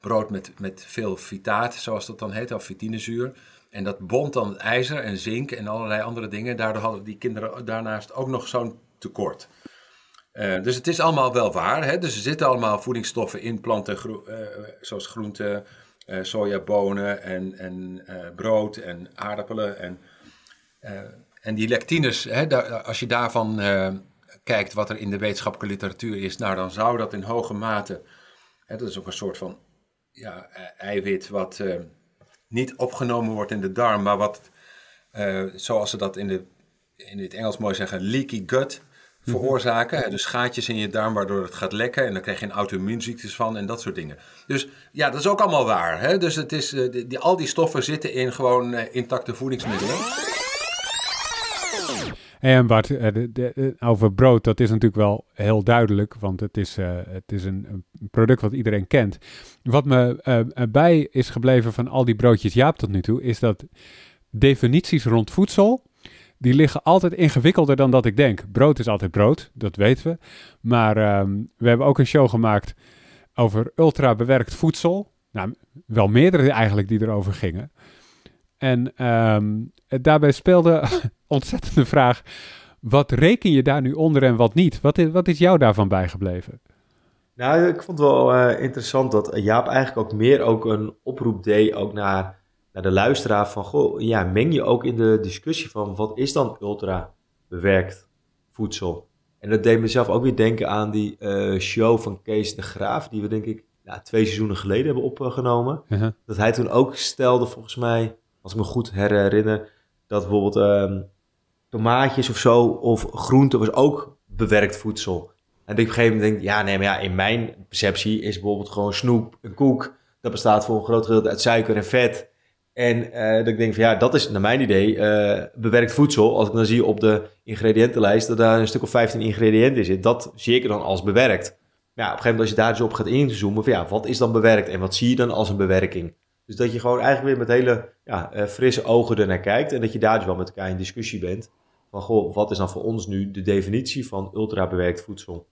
brood met, met veel vitaat, zoals dat dan heet, of vitinezuur. En dat bond dan ijzer en zink en allerlei andere dingen. Daardoor hadden die kinderen daarnaast ook nog zo'n tekort. Eh, dus het is allemaal wel waar. Hè? Dus er zitten allemaal voedingsstoffen in planten, eh, zoals groenten, eh sojabonen en, en brood en aardappelen. En, en die lectines, hè, daar, als je daarvan kijkt wat er in de wetenschappelijke literatuur is, nou dan zou dat in hoge mate, hè, dat is ook een soort van ja, eh, eiwit wat niet opgenomen wordt in de darm, maar wat, eh, zoals ze dat in, de, in het Engels mooi zeggen, leaky gut, veroorzaken. hè, Dus gaatjes in je darm waardoor het gaat lekken. En dan krijg je een auto-immuunziektes van en dat soort dingen. Dus ja, dat is ook allemaal waar. Hè? Dus het is, eh, die, die- al die stoffen zitten in gewoon eh, intacte voedingsmiddelen. En Bart, eh, de- over brood, dat is natuurlijk wel heel duidelijk, want het is, eh, het is een, een product wat iedereen kent. Wat me eh, eh, bij is gebleven van al die broodjes Jaap tot nu toe, is dat definities rond voedsel, die liggen altijd ingewikkelder dan dat ik denk. Brood is altijd brood, dat weten we. Maar ehm, we hebben ook een show gemaakt over ultra bewerkt voedsel. Nou, wel meerdere eigenlijk die erover gingen. En ehm, daarbij speelde ontzettende vraag. Wat reken je daar nu onder en wat niet? Wat is, wat is jou daarvan bijgebleven? Nou, ik vond het wel eh, interessant dat Jaap eigenlijk ook meer ook een oproep deed ook naar, naar de luisteraar van, goh, ja, meng je ook in de discussie van wat is dan ultra bewerkt voedsel? En dat deed mezelf ook weer denken aan die eh, show van Kees de Graaf, die we denk ik ja, twee seizoenen geleden hebben opgenomen. Uh-huh. Dat hij toen ook stelde, volgens mij, als ik me goed herinner, dat bijvoorbeeld ehm, tomaatjes of zo, of groente was ook bewerkt voedsel. En op een gegeven moment denk, ja, nee, maar ja, in mijn perceptie is bijvoorbeeld gewoon snoep, een koek, dat bestaat voor een groot gedeelte uit suiker en vet. En eh, dat ik denk van ja, dat is naar mijn idee eh, bewerkt voedsel. Als ik dan zie op de ingrediëntenlijst dat daar een stuk of 15 ingrediënten in zit, dat zie ik dan als bewerkt. Ja, op een gegeven moment als je daar dus op gaat inzoomen, van ja, wat is dan bewerkt en wat zie je dan als een bewerking? Dus dat je gewoon eigenlijk weer met hele ja, eh, frisse ogen ernaar kijkt en dat je daar dus wel met elkaar in discussie bent. Van goh, wat is dan voor ons nu de definitie van ultra bewerkt voedsel?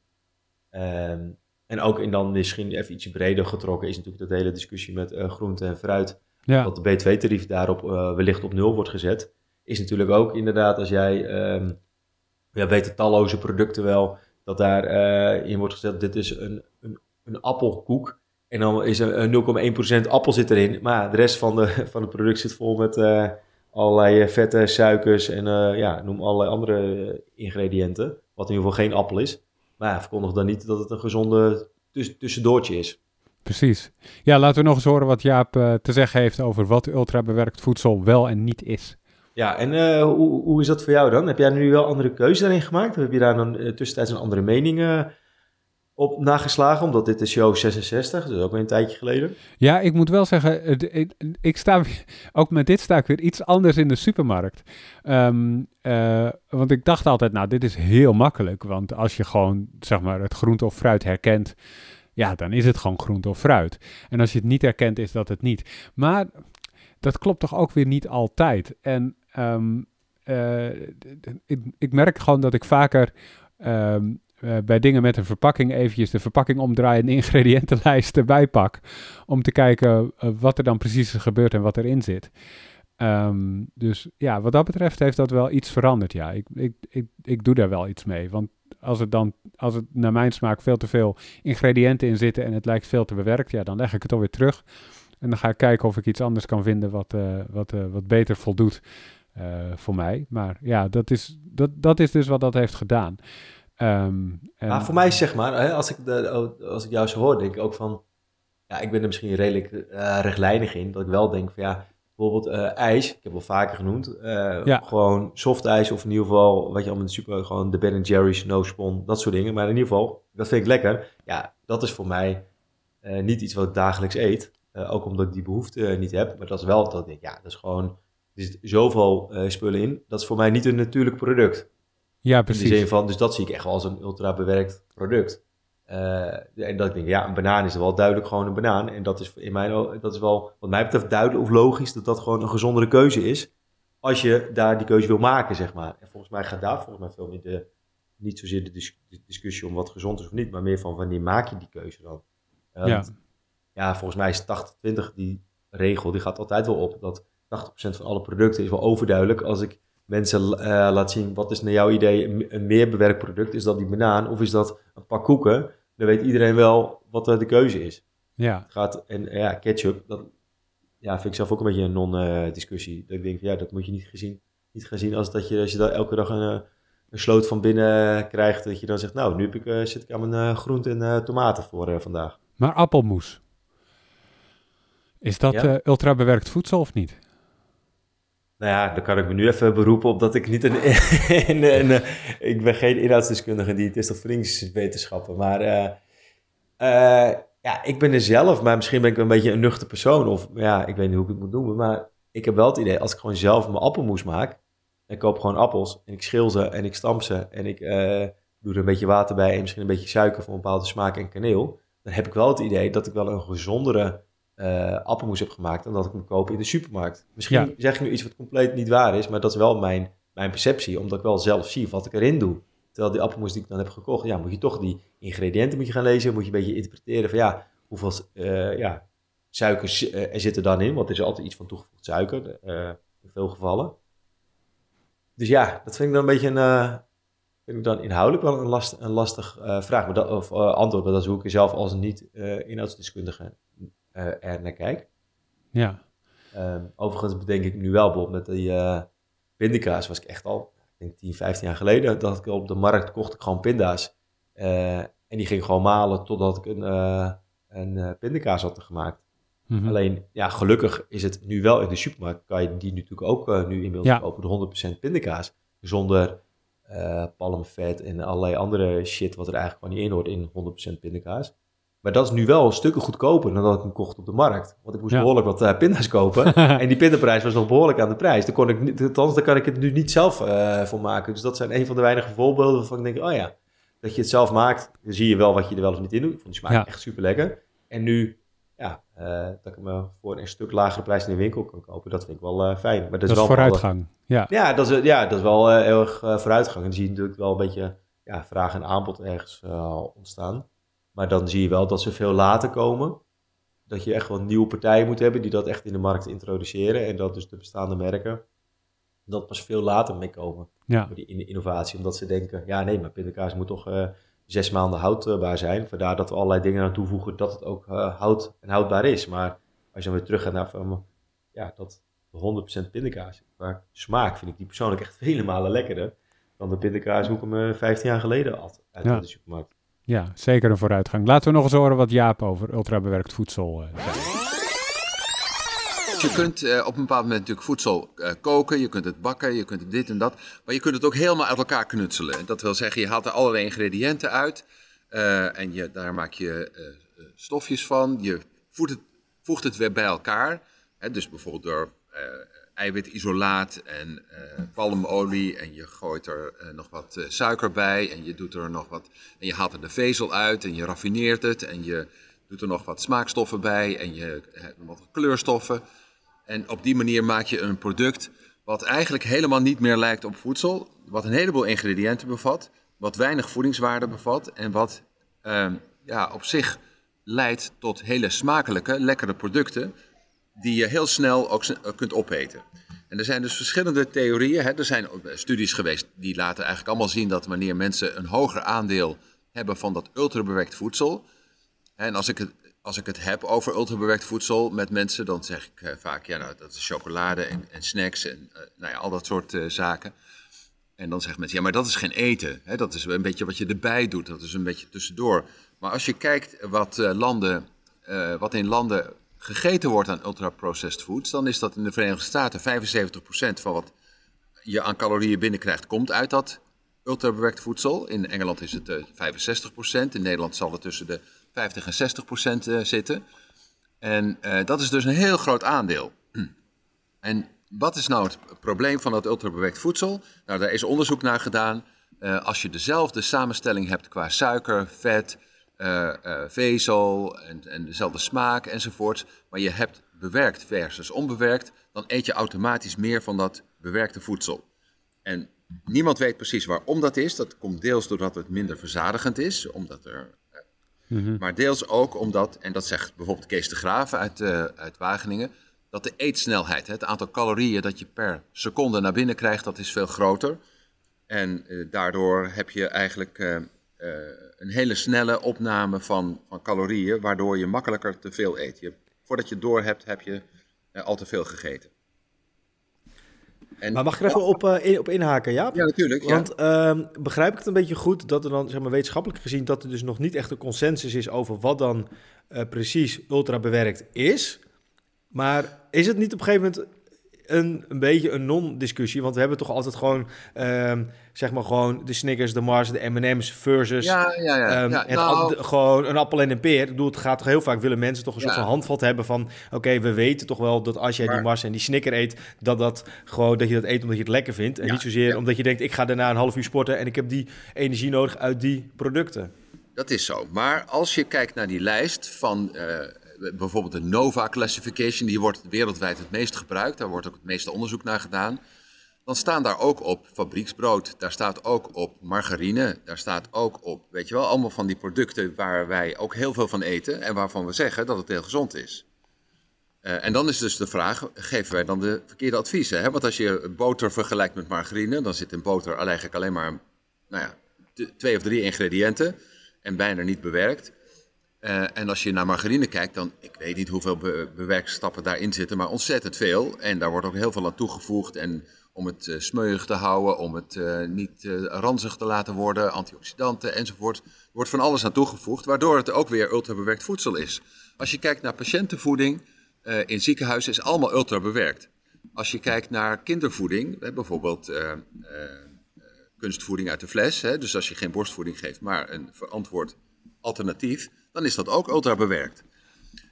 Ehm, en ook in dan misschien even iets breder getrokken is natuurlijk dat hele discussie met eh, groente en fruit. Ja, Dat de B2-tarief daarop eh, wellicht op nul wordt gezet. Is natuurlijk ook inderdaad als jij, ehm ja, weten talloze producten wel, dat daar in wordt gezet, dit is een, een, een appelkoek. En dan is er eh, 0,1% appel zit erin. Maar de rest van, de, van het product zit vol met allerlei eh, vetten, suikers en eh, ja, noem allerlei andere eh, ingrediënten. Wat in ieder geval geen appel is. Maar ja, verkondig dan niet dat het een gezonde tuss- tussendoortje is. precies. Ja, laten we nog eens horen wat Jaap te zeggen heeft over wat ultra bewerkt voedsel wel en niet is. Ja, en hoe, hoe is dat voor jou dan? Heb jij nu wel andere keuze daarin gemaakt? Of heb je daar dan tussentijds een andere mening op nageslagen? Omdat dit is show 66, dus ook weer een tijdje geleden. Ja, ik moet wel zeggen, ik, sta ook met dit sta ik weer iets anders in de supermarkt. Ehm, eh, want ik dacht altijd, nou, dit is heel makkelijk. Want als je gewoon, zeg maar, het groente of fruit herkent, ja, dan is het gewoon groente of fruit. En als je het niet herkent, is dat het niet. Maar dat klopt toch ook weer niet altijd. En ehm, eh, ik merk gewoon dat ik vaker ehm, eh, bij dingen met een verpakking eventjes de verpakking omdraai en de ingrediëntenlijst erbij pak. Om te kijken eh, wat er dan precies is gebeurd en wat erin zit. Ehm, dus ja, wat dat betreft heeft dat wel iets veranderd. Ja, ik, ik, ik, ik doe daar wel iets mee. Want als het dan, als het naar mijn smaak veel te veel ingrediënten in zitten en het lijkt veel te bewerkt, ja, dan leg ik het alweer terug. En dan ga ik kijken of ik iets anders kan vinden wat, eh, wat, wat beter voldoet voor mij. Maar ja, dat is, dat, dat is dus wat dat heeft gedaan. Ehm, en- Maar voor mij zeg maar, hè, als, ik de, als ik jou zo hoor, denk ik ook van... Ja, ik ben er misschien redelijk eh, rechtlijnig in. Dat ik wel denk van ja, bijvoorbeeld eh, ijs. Ik heb wel vaker genoemd. eh, Ja. Gewoon soft ijs of in ieder geval, wat je allemaal in de super... Gewoon de Ben Jerry's, No Spon, dat soort dingen. Maar in ieder geval, dat vind ik lekker. Ja, dat is voor mij niet iets wat ik dagelijks eet. Ook omdat ik die behoefte eh, niet heb. Maar dat is wel dat ik denk, ja, dat is gewoon... Er zit zoveel spullen in. Dat is voor mij niet een natuurlijk product. Ja, In de precies. zin van, dus dat zie ik echt wel als een ultra bewerkt product. Eh, en dat ik denk, ja, een banaan is wel duidelijk gewoon een banaan. En dat is in mijn dat is wel, wat mij betreft, duidelijk of logisch dat dat gewoon een gezondere keuze is. Als je daar die keuze wil maken, zeg maar. En volgens mij gaat daar volgens mij veel meer de, niet zozeer de, dis- de discussie om wat gezond is of niet, maar meer van wanneer maak je die keuze dan. Eh, Ja. ja, volgens mij is 80-20 die regel, die gaat altijd wel op. Dat 80% van alle producten is wel overduidelijk. Als ik mensen eh, laat zien, wat is naar jouw idee een, een meer bewerkt product? Is dat die banaan of is dat een pak koeken? Dan weet iedereen wel wat eh, de keuze is. Ja, Het gaat, en eh, ja, ketchup, dat ja, vind ik zelf ook een beetje een non-discussie. dat ik denk, ja, dat moet je niet, gezien, niet gaan zien als dat je, als je daar elke dag een, een sloot van binnen krijgt. Dat je dan zegt, nou, nu heb ik, zit ik aan mijn groente en tomaten voor vandaag. maar appelmoes. Is dat Ja. ultra bewerkt voedsel of niet? Nou ja, dan kan ik me nu even beroepen op dat ik niet een... een, een, ik ben geen inhoudsdeskundige, die, het is toch voedingswetenschappen. Maar uh, uh, ja, ik ben er zelf, maar misschien ben ik een beetje een nuchter persoon. Of ja, ik weet niet hoe ik het moet noemen. Maar ik heb wel het idee, als ik gewoon zelf mijn appelmoes maak... en ik koop gewoon appels en ik schil ze en ik stamp ze... en ik uh, doe er een beetje water bij en misschien een beetje suiker voor een bepaalde smaak en kaneel... dan heb ik wel het idee dat ik wel een gezondere uh, appelmoes heb gemaakt dan dat ik hem koop in de supermarkt. Misschien ja. zeg ik nu iets wat compleet niet waar is, maar dat is wel mijn, mijn perceptie, omdat ik wel zelf zie wat ik erin doe. Terwijl die appelmoes die ik dan heb gekocht, ja, moet je toch die ingrediënten moet je gaan lezen, moet je een beetje interpreteren van ja, hoeveel uh, ja, suikers uh, er zitten dan in, want er is altijd iets van toegevoegd suiker, in veel gevallen. Dus ja, dat vind ik dan een beetje een, vind ik dan inhoudelijk wel een, last, een lastig vraag, maar dat, of antwoord, maar dat is hoe ik er zelf als niet inhoudsdeskundige uh, er naar kijk. Ja. Um, overigens bedenk ik nu wel, bijvoorbeeld met die uh, pindakaas was ik echt al, ik denk 10, 15 jaar geleden, dat ik op de markt kocht ik gewoon pinda's. Uh, en die ging gewoon malen totdat ik een, een pindakaas had gemaakt. Mm -hmm. Alleen, ja, gelukkig is het nu wel in de supermarkt, kan je die natuurlijk ook nu inmiddels ja. kopen, de 100% pindakaas. Zonder palmvet en allerlei andere shit wat er eigenlijk gewoon niet in hoort in 100% pindakaas. Maar dat is nu wel stukken goedkoper dan dat ik hem kocht op de markt. Want ik moest ja. behoorlijk wat uh, pinda's kopen. en die pindaprijs was nog behoorlijk aan de prijs. Daar kon ik niet, althans, daar kan ik het nu niet zelf uh, voor maken. Dus dat zijn een van de weinige voorbeelden waarvan ik denk, oh ja, dat je het zelf maakt. Dan zie je wel wat je er wel of niet in doet. Ik vond die smaak ja. echt super lekker. En nu, ja, uh, dat ik me voor een stuk lagere prijs in de winkel kan kopen, dat vind ik wel fijn. Maar dat, dat is wel vooruitgang. Ja. Ja, dat is, ja, dat is wel heel erg vooruitgang. En dan zie je natuurlijk wel een beetje ja, vraag en aanbod ergens ontstaan. Maar dan zie je wel dat ze veel later komen. Dat je echt wel nieuwe partijen moet hebben die dat echt in de markt introduceren. En dat dus de bestaande merken dat pas veel later mee komen. Ja. Die innovatie. Omdat ze denken, ja nee, maar pindakaas moet toch uh, zes maanden houdbaar zijn. Vandaar dat we allerlei dingen aan toevoegen dat het ook uh, houd en houdbaar is. Maar als je dan weer terug gaat naar van, ja, dat 100% pindakaas. Maar smaak vind ik die persoonlijk echt vele malen lekkerder dan de pindakaas hoe ik hem 15 jaar geleden had uit ja. de supermarkt. Ja, zeker een vooruitgang. Laten we nog eens horen wat Jaap over ultrabewerkt voedsel uh, zegt. Je kunt uh, op een bepaald moment natuurlijk voedsel uh, koken, je kunt het bakken, je kunt dit en dat. Maar je kunt het ook helemaal uit elkaar knutselen. Dat wil zeggen, je haalt er allerlei ingrediënten uit. en je, daar maak je stofjes van. Je voegt het, het weer bij elkaar. Hè, dus bijvoorbeeld door eiwitisolaat en uh, palmolie en je gooit er uh, nog wat uh, suiker bij en je doet er nog wat en je haalt er de vezel uit en je raffineert het en je doet er nog wat smaakstoffen bij en je hebt wat kleurstoffen. En op die manier maak je een product wat eigenlijk helemaal niet meer lijkt op voedsel, wat een heleboel ingrediënten bevat, wat weinig voedingswaarde bevat en wat ehm, ja, op zich leidt tot hele smakelijke, lekkere producten die je heel snel ook kunt opeten. En er zijn dus verschillende theorieën. Hè. Er zijn studies geweest die laten eigenlijk allemaal zien dat wanneer mensen een hoger aandeel hebben van dat ultrabewerkt voedsel. En als ik het, als ik het heb over ultrabewerkt voedsel met mensen, dan zeg ik uh, vaak, ja, nou, dat is chocolade en, en snacks en nou ja, al dat soort zaken. En dan zeggen mensen, ja, maar dat is geen eten. Hè? Dat is een beetje wat je erbij doet. Dat is een beetje tussendoor. Maar als je kijkt wat, landen, wat in landen gegeten wordt aan ultra-processed foods, dan is dat in de Verenigde Staten 75% van wat je aan calorieën binnenkrijgt, komt uit dat ultrabewerkt voedsel. In Engeland is het uh, 65%, in Nederland zal het tussen de 50 en 60% uh, zitten. En uh, dat is dus een heel groot aandeel. En wat is nou het probleem van dat ultrabewerkt voedsel? Nou, daar is onderzoek naar gedaan. Als je dezelfde samenstelling hebt qua suiker, vet, uh, uh, vezel en, en, dezelfde smaak enzovoort, maar je hebt bewerkt versus onbewerkt, dan eet je automatisch meer van dat bewerkte voedsel. En niemand weet precies waarom dat is. Dat komt deels doordat het minder verzadigend is, omdat er, mm -hmm. maar deels ook omdat, en dat zegt bijvoorbeeld Kees de Graaf uit, uh, uit Wageningen, dat de eetsnelheid, het aantal calorieën dat je per seconde naar binnen krijgt, dat is veel groter. En daardoor heb je eigenlijk een hele snelle opname van, van calorieën, waardoor je makkelijker te veel eet. Je, voordat je door hebt, heb je uh, al te veel gegeten. En, maar mag ik er even op, uh, in, op inhaken, Jaap? Ja, natuurlijk. Want. Uh, begrijp ik het een beetje goed dat er dan, zeg maar, wetenschappelijk gezien, dat er dus nog niet echt een consensus is over wat dan uh, precies ultra bewerkt is. Maar is het niet op een gegeven moment een, een beetje een non-discussie. Want we hebben toch altijd gewoon, ehm, zeg maar gewoon de Snickers, de Mars, de M&M's versus Ja, ja, ja. ehm, ja nou, gewoon een appel en een peer. Ik bedoel, het gaat toch heel vaak, willen mensen toch een soort van handvat hebben van... Oké, we weten toch wel dat als jij die Mars en die Snicker eet... Dat, dat, gewoon, dat je dat eet omdat je het lekker vindt. En niet zozeer omdat je denkt, ik ga daarna een half uur sporten... en ik heb die energie nodig uit die producten. Dat is zo. Maar als je kijkt naar die lijst van eh, bijvoorbeeld de Nova Classification, die wordt wereldwijd het meest gebruikt, daar wordt ook het meeste onderzoek naar gedaan. Dan staan daar ook op fabrieksbrood, daar staat ook op margarine, daar staat ook op, weet je wel, allemaal van die producten waar wij ook heel veel van eten en waarvan we zeggen dat het heel gezond is. Eh, en dan is dus de vraag, geven wij dan de verkeerde adviezen? Hè? Want als je boter vergelijkt met margarine, dan zit in boter eigenlijk alleen maar nou ja, twee of drie ingrediënten en bijna niet bewerkt. Eh, en als je naar margarine kijkt, dan, ik weet niet hoeveel be bewerkstappen daarin zitten, maar ontzettend veel. En daar wordt ook heel veel aan toegevoegd. En om het eh, smeuig te houden, om het eh, niet ranzig te laten worden, antioxidanten enzovoort. Er wordt van alles aan toegevoegd, waardoor het ook weer ultrabewerkt voedsel is. Als je kijkt naar patiëntenvoeding in ziekenhuizen, is allemaal ultrabewerkt. Als je kijkt naar kindervoeding, bijvoorbeeld kunstvoeding uit de fles. Hè? Dus als je geen borstvoeding geeft, maar een verantwoord alternatief, dan is dat ook ultra bewerkt.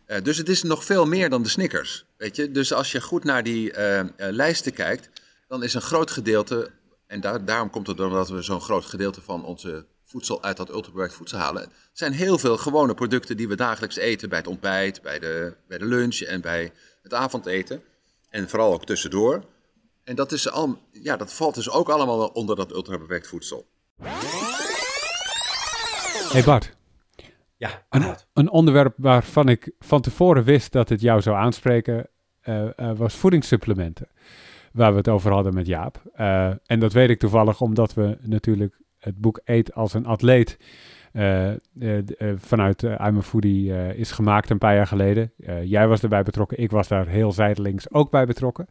Eh, dus het is nog veel meer dan de Snickers. Weet je? Dus als je goed naar die eh, eh, lijsten kijkt, dan is een groot gedeelte, en daar, daarom komt het doordat we zo'n groot gedeelte van onze voedsel uit dat ultrabewerkt voedsel halen. Het zijn heel veel gewone producten die we dagelijks eten bij het ontbijt, bij de, bij de lunch en bij het avondeten. En vooral ook tussendoor. En dat, is al, ja, dat valt dus ook allemaal onder dat ultrabewerkt voedsel. Hey Bart, Ja, een, een onderwerp waarvan ik van tevoren wist dat het jou zou aanspreken, eh, eh, was voedingssupplementen. Waar we het over hadden met Jaap. Eh, en dat weet ik toevallig omdat we natuurlijk het boek Eet als een atleet vanuit I'm a Foodie is gemaakt een paar jaar geleden. Jij was erbij betrokken, ik was daar heel zijdelings ook bij betrokken.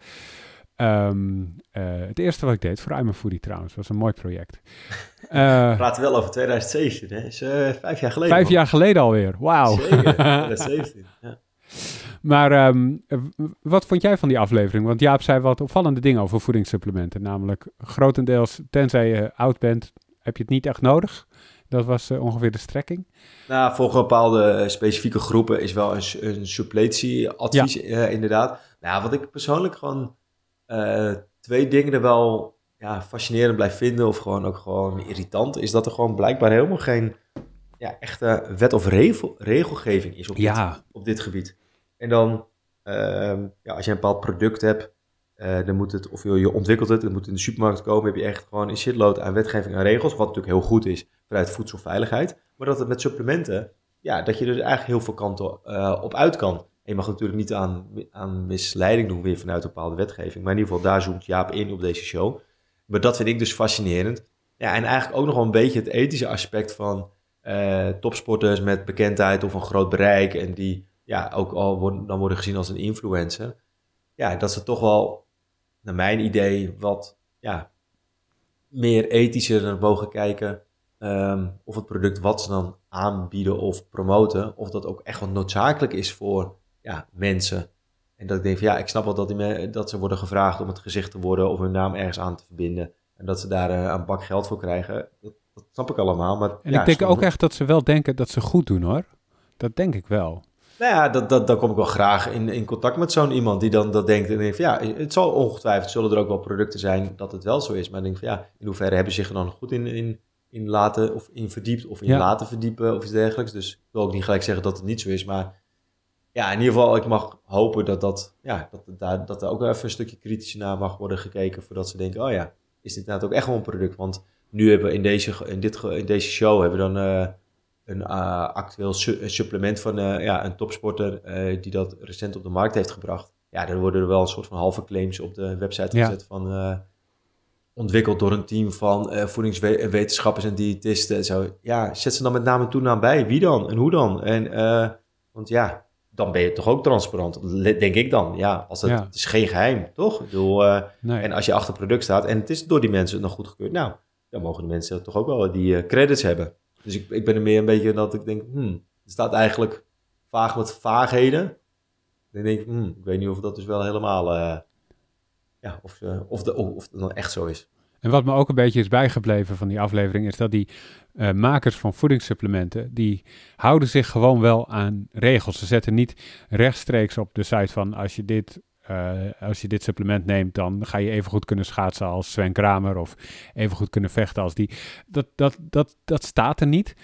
Ehm, eh, het eerste wat ik deed voor I'm a Foodie trouwens, was een mooi project. Eh, We praten wel over 2017, hè? is eh, vijf jaar geleden. vijf man. jaar geleden alweer, wauw. Zeker, 2017. Ja. Maar ehm, wat vond jij van die aflevering? Want Jaap zei wat opvallende dingen over voedingssupplementen. Namelijk grotendeels, tenzij je oud bent, heb je het niet echt nodig. Dat was eh, ongeveer de strekking. Nou, voor bepaalde eh, specifieke groepen is wel een, een suppletieadvies, eh, inderdaad. Nou, wat ik persoonlijk gewoon eh, twee dingen er wel ja, fascinerend blijf vinden, of gewoon ook gewoon irritant, is dat er gewoon blijkbaar helemaal geen ja, echte wet of regel, regelgeving is op dit, op dit gebied. En dan, ehm, ja, als je een bepaald product hebt, eh, dan moet het, of je, je ontwikkelt het, dan moet het in de supermarkt komen, heb je echt gewoon een shitload aan wetgeving en regels, wat natuurlijk heel goed is vanuit voedselveiligheid. Maar dat het met supplementen, ja, dat je er eigenlijk heel veel kanten eh, op uit kan. Je mag natuurlijk niet aan, aan misleiding doen weer vanuit een bepaalde wetgeving. Maar in ieder geval, daar zoomt Jaap in op deze show. Maar dat vind ik dus fascinerend. Ja, en eigenlijk ook nog wel een beetje het ethische aspect van eh, topsporters met bekendheid of een groot bereik. En die ja, ook al worden, dan worden gezien als een influencer. Ja, dat ze toch wel, naar mijn idee, wat ja, meer ethischer naar mogen kijken. ehm, of het product wat ze dan aanbieden of promoten, of dat ook echt wel noodzakelijk is voor ja, mensen. En dat ik denk van ja, ik snap wel dat, die me- dat ze worden gevraagd om het gezicht te worden of hun naam ergens aan te verbinden. En dat ze daar eh, een bak geld voor krijgen. Dat, dat snap ik allemaal. Maar, en ja, ik denk soms- ook echt dat ze wel denken dat ze goed doen hoor. Dat denk ik wel. Nou ja, dat, dat, dan kom ik wel graag in, in contact met zo'n iemand die dan dat denkt. En denkt van ja, het zal ongetwijfeld, zullen er ook wel producten zijn dat het wel zo is. Maar ik denk van ja, in hoeverre hebben ze zich er dan goed in, in, in laten of in verdiept of in Ja. laten verdiepen of iets dergelijks. Dus ik wil ook niet gelijk zeggen dat het niet zo is. Maar ja, in ieder geval, ik mag hopen dat, dat, ja, dat, daar, dat er ook even een stukje kritisch naar mag worden gekeken. Voordat ze denken, oh ja, is dit inderdaad ook echt wel een product? Want nu hebben we in deze, in dit, in deze show hebben we dan eh, een eh, actueel su- een supplement van eh, ja, een topsporter die dat recent op de markt heeft gebracht. Ja, daar worden er wel een soort van halve claims op de website Ja. gezet van ontwikkeld door een team van voedingswetenschappers en diëtisten. en Zo. Ja, zet ze dan met naam en toenaam bij. Wie dan en hoe dan? En, want ja, dan ben je toch ook transparant, denk ik dan. Ja, als het, Ja. het is geen geheim, toch? Ik bedoel, eh, Nee. en als je achter het product staat en het is door die mensen nog goedgekeurd, nou, dan mogen de mensen toch ook wel die eh, credits hebben. Dus ik, ik ben er meer een beetje dat ik denk, hmm, het staat eigenlijk vaag met vaagheden. Dan denk ik, hmm, ik weet niet of dat dus wel helemaal eh, ja, of, of, de, of het dan echt zo is. En wat me ook een beetje is bijgebleven van die aflevering, is dat die eh, makers van voedingssupplementen, die houden zich gewoon wel aan regels. Ze zetten niet rechtstreeks op de site van als je dit, eh, als je dit supplement neemt, dan ga je even goed kunnen schaatsen als Sven Kramer of even goed kunnen vechten als die. Dat, dat, dat, dat staat er niet.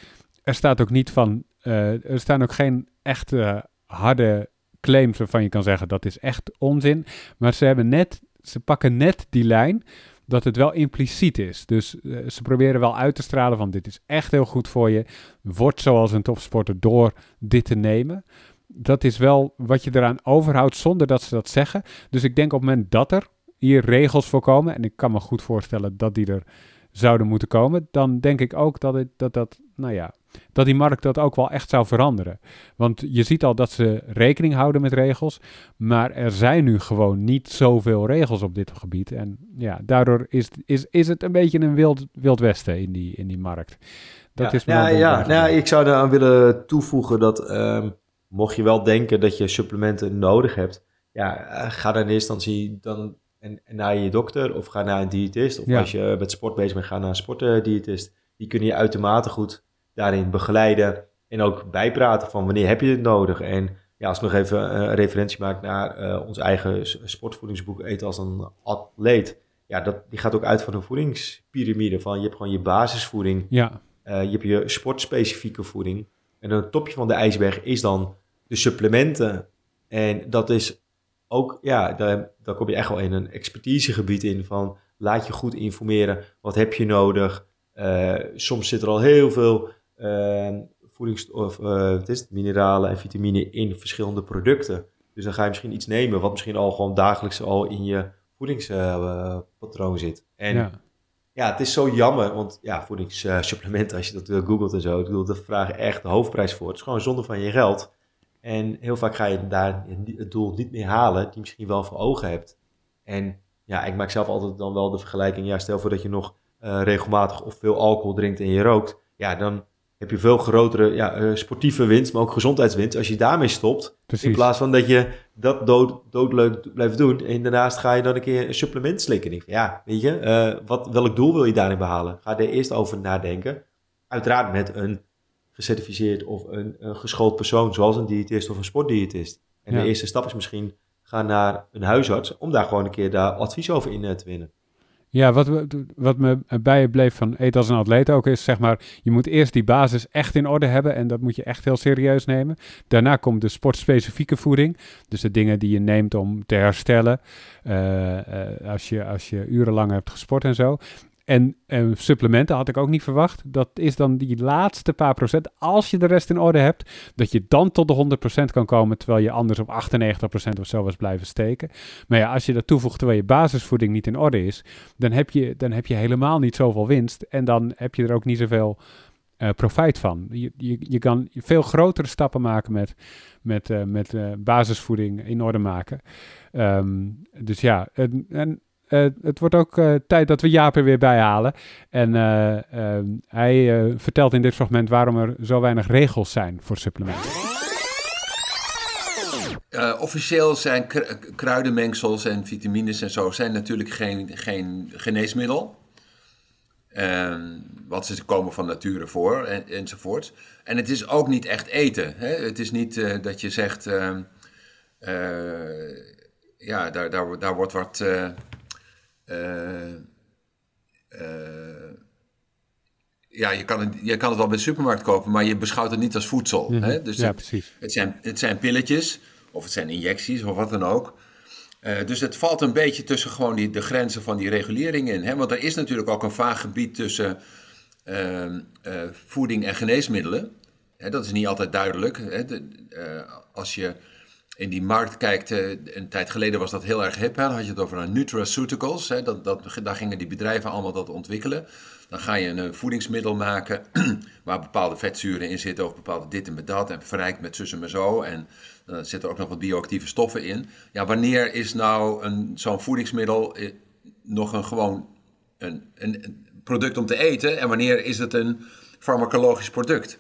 Er staat ook niet van, eh, er staan ook geen echte harde claims waarvan je kan zeggen dat is echt onzin. Maar ze hebben net, ze pakken net die lijn dat het wel impliciet is. Dus eh, ze proberen wel uit te stralen van dit is echt heel goed voor je. Word zoals een topsporter door dit te nemen. Dat is wel wat je eraan overhoudt zonder dat ze dat zeggen. Dus ik denk op het moment dat er hier regels voor komen, en ik kan me goed voorstellen dat die er zouden moeten komen, dan denk ik ook dat het, dat, dat, nou ja, dat die markt dat ook wel echt zou veranderen. Want je ziet al dat ze rekening houden met regels, maar er zijn nu gewoon niet zoveel regels op dit gebied. En ja, daardoor is, is, is het een beetje een wild, wild westen in die, in die markt. Dat ja, is ja, ja, nou, ik zou daaraan willen toevoegen dat ehm, mocht je wel denken dat je supplementen nodig hebt, ja, eh, ga dan in eerste instantie dan en, en naar je dokter of ga naar een diëtist. Of Ja. als je met sport bezig bent, ga naar een sportdiëtist. Die kunnen je uitermate goed daarin begeleiden en ook bijpraten van wanneer heb je het nodig. En ja, als ik nog even eh, een referentie maak naar eh, ons eigen sportvoedingsboek Eten als een atleet. Ja, dat, die gaat ook uit van een voedingspyramide. Van je hebt gewoon je basisvoeding, Ja, eh, je hebt je sportspecifieke voeding. En het topje van de ijsberg is dan de supplementen. En dat is ook, ja, daar, daar kom je echt wel in een expertisegebied in van laat je goed informeren. Wat heb je nodig? Soms zit er al heel veel voedings- of eh, wat is het, mineralen en vitamine in verschillende producten. Dus dan ga je misschien iets nemen wat misschien al gewoon dagelijks al in je voedingspatroon zit. En ja. ja, het is zo jammer, want ja, voedingssupplementen, als je dat uh, googelt en zo, ik bedoel, daar vragen echt de hoofdprijs voor. Het is gewoon zonde van je geld. En heel vaak ga je daar het doel niet meer halen die je misschien wel voor ogen hebt. En ja, ik maak zelf altijd dan wel de vergelijking, ja, stel voor dat je nog uh, regelmatig of veel alcohol drinkt en je rookt. Ja, dan heb je veel grotere ja, uh, sportieve winst, maar ook gezondheidswinst als je daarmee stopt. Precies. In plaats van dat je dat dood, doodleuk blijft doen en daarnaast ga je dan een keer een supplement slikken. En ik, ja, weet je, uh, wat, welk doel wil je daarin behalen? Ga er eerst over nadenken. Uiteraard met een gecertificeerd of een, een geschoold persoon, zoals een diëtist of een sportdiëtist. En ja. de eerste stap is misschien gaan naar een huisarts om daar gewoon een keer daar advies over in uh, te winnen. Ja, wat, wat me bijbleef van eten als een atleet ook is, zeg maar, je moet eerst die basis echt in orde hebben en dat moet je echt heel serieus nemen. Daarna komt de sportspecifieke voeding, dus de dingen die je neemt om te herstellen uh, uh, als, je, als je urenlang hebt gesport en zo. En, en, supplementen had ik ook niet verwacht. Dat is dan die laatste paar procent. Als je de rest in orde hebt, dat je dan tot de 100% kan komen. Terwijl je anders op 98% of zo was blijven steken. Maar ja, als je dat toevoegt terwijl je basisvoeding niet in orde is. Dan heb je, dan heb je helemaal niet zoveel winst. En dan heb je er ook niet zoveel uh, profijt van. Je, je, je kan veel grotere stappen maken met, met, uh, met uh, basisvoeding in orde maken. Um, dus ja, en, en uh, het wordt ook uh, tijd dat we Jaap er weer bijhalen. En uh, hij vertelt in dit fragment waarom er zo weinig regels zijn voor supplementen. officieel zijn kr kruidenmengsels en vitamines en zo zijn natuurlijk geen, geen geneesmiddel. want ze komen van nature voor en, enzovoort. En het is ook niet echt eten. Hè? Het is niet dat je zegt... ja, daar, daar, daar wordt wat... Uh, uh, ja, je kan, het, je kan het wel bij de supermarkt kopen, maar je beschouwt het niet als voedsel. Mm -hmm. hè? Dus ja, het, precies. Het zijn, het zijn pilletjes, of het zijn injecties, of wat dan ook. Uh, dus het valt een beetje tussen gewoon die, de grenzen van die regulering in. Hè? Want er is natuurlijk ook een vaag gebied tussen voeding en geneesmiddelen. Hè? Dat is niet altijd duidelijk. Hè? De, als je in die markt kijkt, een tijd geleden was dat heel erg hip. Hè? Dan had je het over nutraceuticals. Hè? Dat, dat, daar gingen die bedrijven allemaal dat ontwikkelen. Dan ga je een voedingsmiddel maken waar bepaalde vetzuren in zitten of bepaalde dit en dat en verrijkt met zus en zo. En dan zitten er ook nog wat bioactieve stoffen in. Ja, wanneer is nou zo'n voedingsmiddel nog een gewoon een, een product om te eten en wanneer is het een farmacologisch product?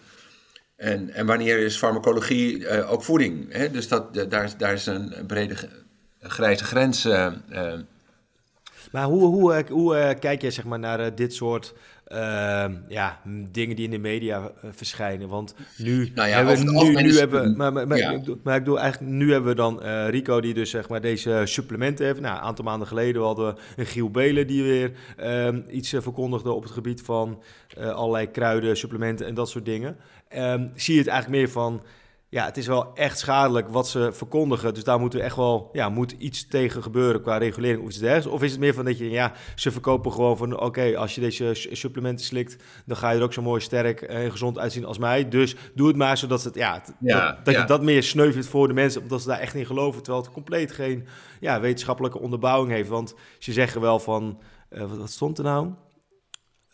En, en wanneer is farmacologie uh, ook voeding? Hè? Dus dat, uh, daar, daar is een brede grijze grens uh, Maar hoe, hoe, hoe kijk jij zeg maar, naar dit soort ja, dingen die in de media verschijnen? Want nu nou ja, hebben we, nu, nu hebben, maar, maar, maar, maar, ik bedoel eigenlijk, nu hebben we dan Rico die dus zeg maar deze supplementen heeft. Nou, een aantal maanden geleden hadden we een Giel Belen die weer ehm, iets verkondigde op het gebied van allerlei kruiden, supplementen en dat soort dingen. Um, zie je het eigenlijk meer van ja, het is wel echt schadelijk wat ze verkondigen. Dus daar moet er echt wel ja, moet iets tegen gebeuren qua regulering of iets dergelijks. Of is het meer van dat je, ja, ze verkopen gewoon van, oké, als je deze supplementen slikt, dan ga je er ook zo mooi sterk en gezond uitzien als mij. Dus doe het maar zodat het, ja, dat, je dat meer sneuvelt voor de mensen, omdat ze daar echt in geloven, terwijl het compleet geen ja, wetenschappelijke onderbouwing heeft. Want ze zeggen wel van, uh, wat, stond er nou?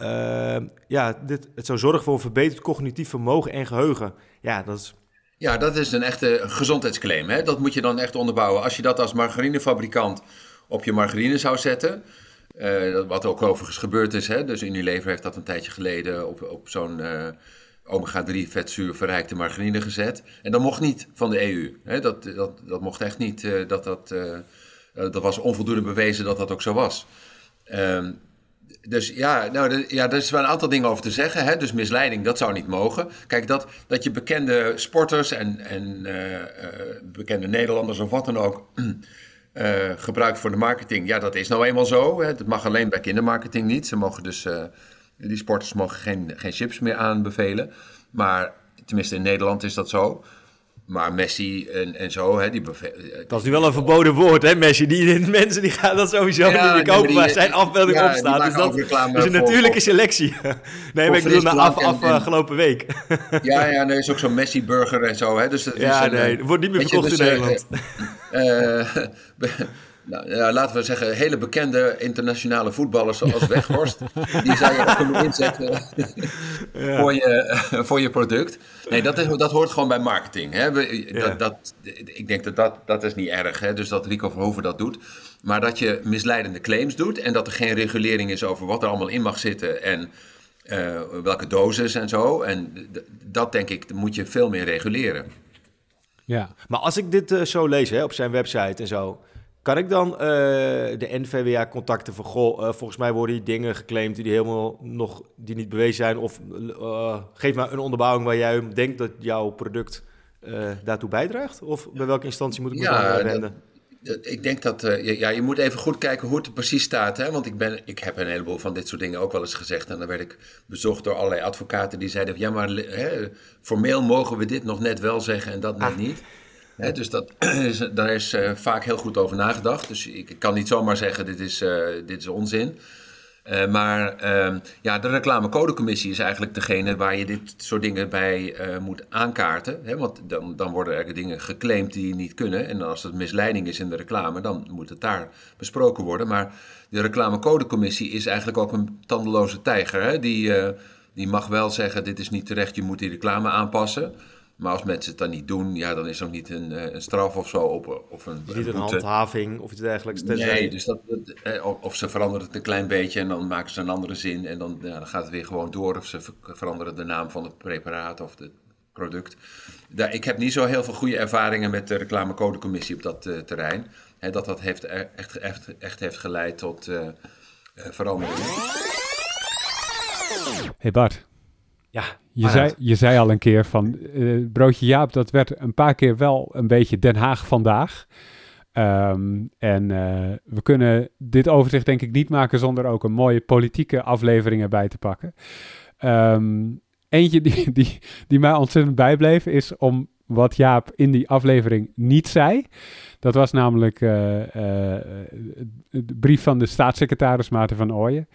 Uh, ja, dit, het zou zorgen voor een verbeterd cognitief vermogen en geheugen. Ja, dat is ja, dat is een echte gezondheidsclaim. Hè? Dat moet je dan echt onderbouwen. Als je dat als margarinefabrikant op je margarine zou zetten, uh, wat ook overigens gebeurd is, hè? dus Unilever heeft dat een tijdje geleden op, op zo'n uh, omega-3 vetzuur verrijkte margarine gezet. En dat mocht niet van de EU. Hè? Dat, dat, dat mocht echt niet. Uh, dat, dat, dat was onvoldoende bewezen dat dat ook zo was. Ehm, dus ja, nou, ja, er is wel een aantal dingen over te zeggen. Hè? Dus misleiding, dat zou niet mogen. Kijk, dat, dat je bekende sporters en, en uh, uh, bekende Nederlanders of wat dan ook uh, gebruikt voor de marketing. Ja, dat is nou eenmaal zo. Hè? Dat mag alleen bij kindermarketing niet. Ze mogen dus, die sporters mogen geen, geen chips meer aanbevelen. Maar tenminste in Nederland is dat zo. Maar Messi en, en zo, hè, die Dat is nu wel een verboden woord, hè, Messi. Die, mensen die gaan dat sowieso niet meer kopen, waar zijn afbeelding ja, op staat. Dus dat is een natuurlijke selectie. nee, maar ik bedoel na af, afgelopen week. ja, ja, nee, is ook zo'n Messi-burger en zo, hè. Dus dat ja, is nee, wordt niet meer verkocht in dus, Nederland. Uh, nou, ja, laten we zeggen, hele bekende internationale voetballers zoals Weghorst. die zou je ook kunnen inzetten voor, je, voor je product. Nee, dat, is, dat hoort gewoon bij marketing. Hè. dat, dat, ik denk dat dat, dat is niet erg, hè. dus dat Rico Verhoeven dat doet. Maar dat je misleidende claims doet en dat er geen regulering is over wat er allemaal in mag zitten en uh, welke doses en zo. En dat denk ik, moet je veel meer reguleren. Ja, maar als ik dit uh, zo lees hè, op zijn website en zo kan ik dan uh, de NVWA contacten van, goh, uh, volgens mij worden die dingen geclaimd die helemaal nog die niet bewezen zijn? Of uh, geef maar een onderbouwing waar jij denkt dat jouw product daartoe bijdraagt? Of bij welke instantie moet ik me ja, dan wenden? ik denk dat ja, je moet even goed kijken hoe het precies staat. Hè? Want ik, ben, ik heb een heleboel van dit soort dingen ook wel eens gezegd. En dan werd ik bezocht door allerlei advocaten die zeiden: ja, maar hè, formeel mogen we dit nog net wel zeggen en dat net ah. niet dus dat, daar is uh, vaak heel goed over nagedacht. Dus ik, kan niet zomaar zeggen, dit is, uh, dit is onzin. Uh, maar ehm, ja, de reclamecodecommissie is eigenlijk degene waar je dit soort dingen bij moet aankaarten. Want dan, dan worden er dingen geclaimd die niet kunnen. En als het misleiding is in de reclame, dan moet het daar besproken worden. Maar de reclamecodecommissie is eigenlijk ook een tandeloze tijger. Die, die mag wel zeggen, dit is niet terecht, je moet die reclame aanpassen. Maar als mensen het dan niet doen, ja, dan is er ook niet een, eh, een straf of zo op. Of een, niet een, handhaving of iets dergelijks. Nee, dus dat, eh, of ze veranderen het een klein beetje en dan maken ze een andere zin. En dan, ja, dan gaat het weer gewoon door. Of ze veranderen de naam van het preparaat of het product. Daar, ik heb niet zo heel veel goede ervaringen met de reclamecodecommissie op dat uh, terrein. He, dat dat heeft, echt, echt, echt heeft geleid tot uh, veranderingen. Hey Bart. Ja, je zei, je zei al een keer van uh, Broodje Jaap, dat werd een paar keer wel een beetje Den Haag vandaag. Um, en uh, we kunnen dit overzicht denk ik niet maken zonder ook een mooie politieke aflevering erbij te pakken. Um, eentje die, die, die mij ontzettend bijbleef is om wat Jaap in die aflevering niet zei. Dat was namelijk uh, de brief van de staatssecretaris Maarten van Ooyen.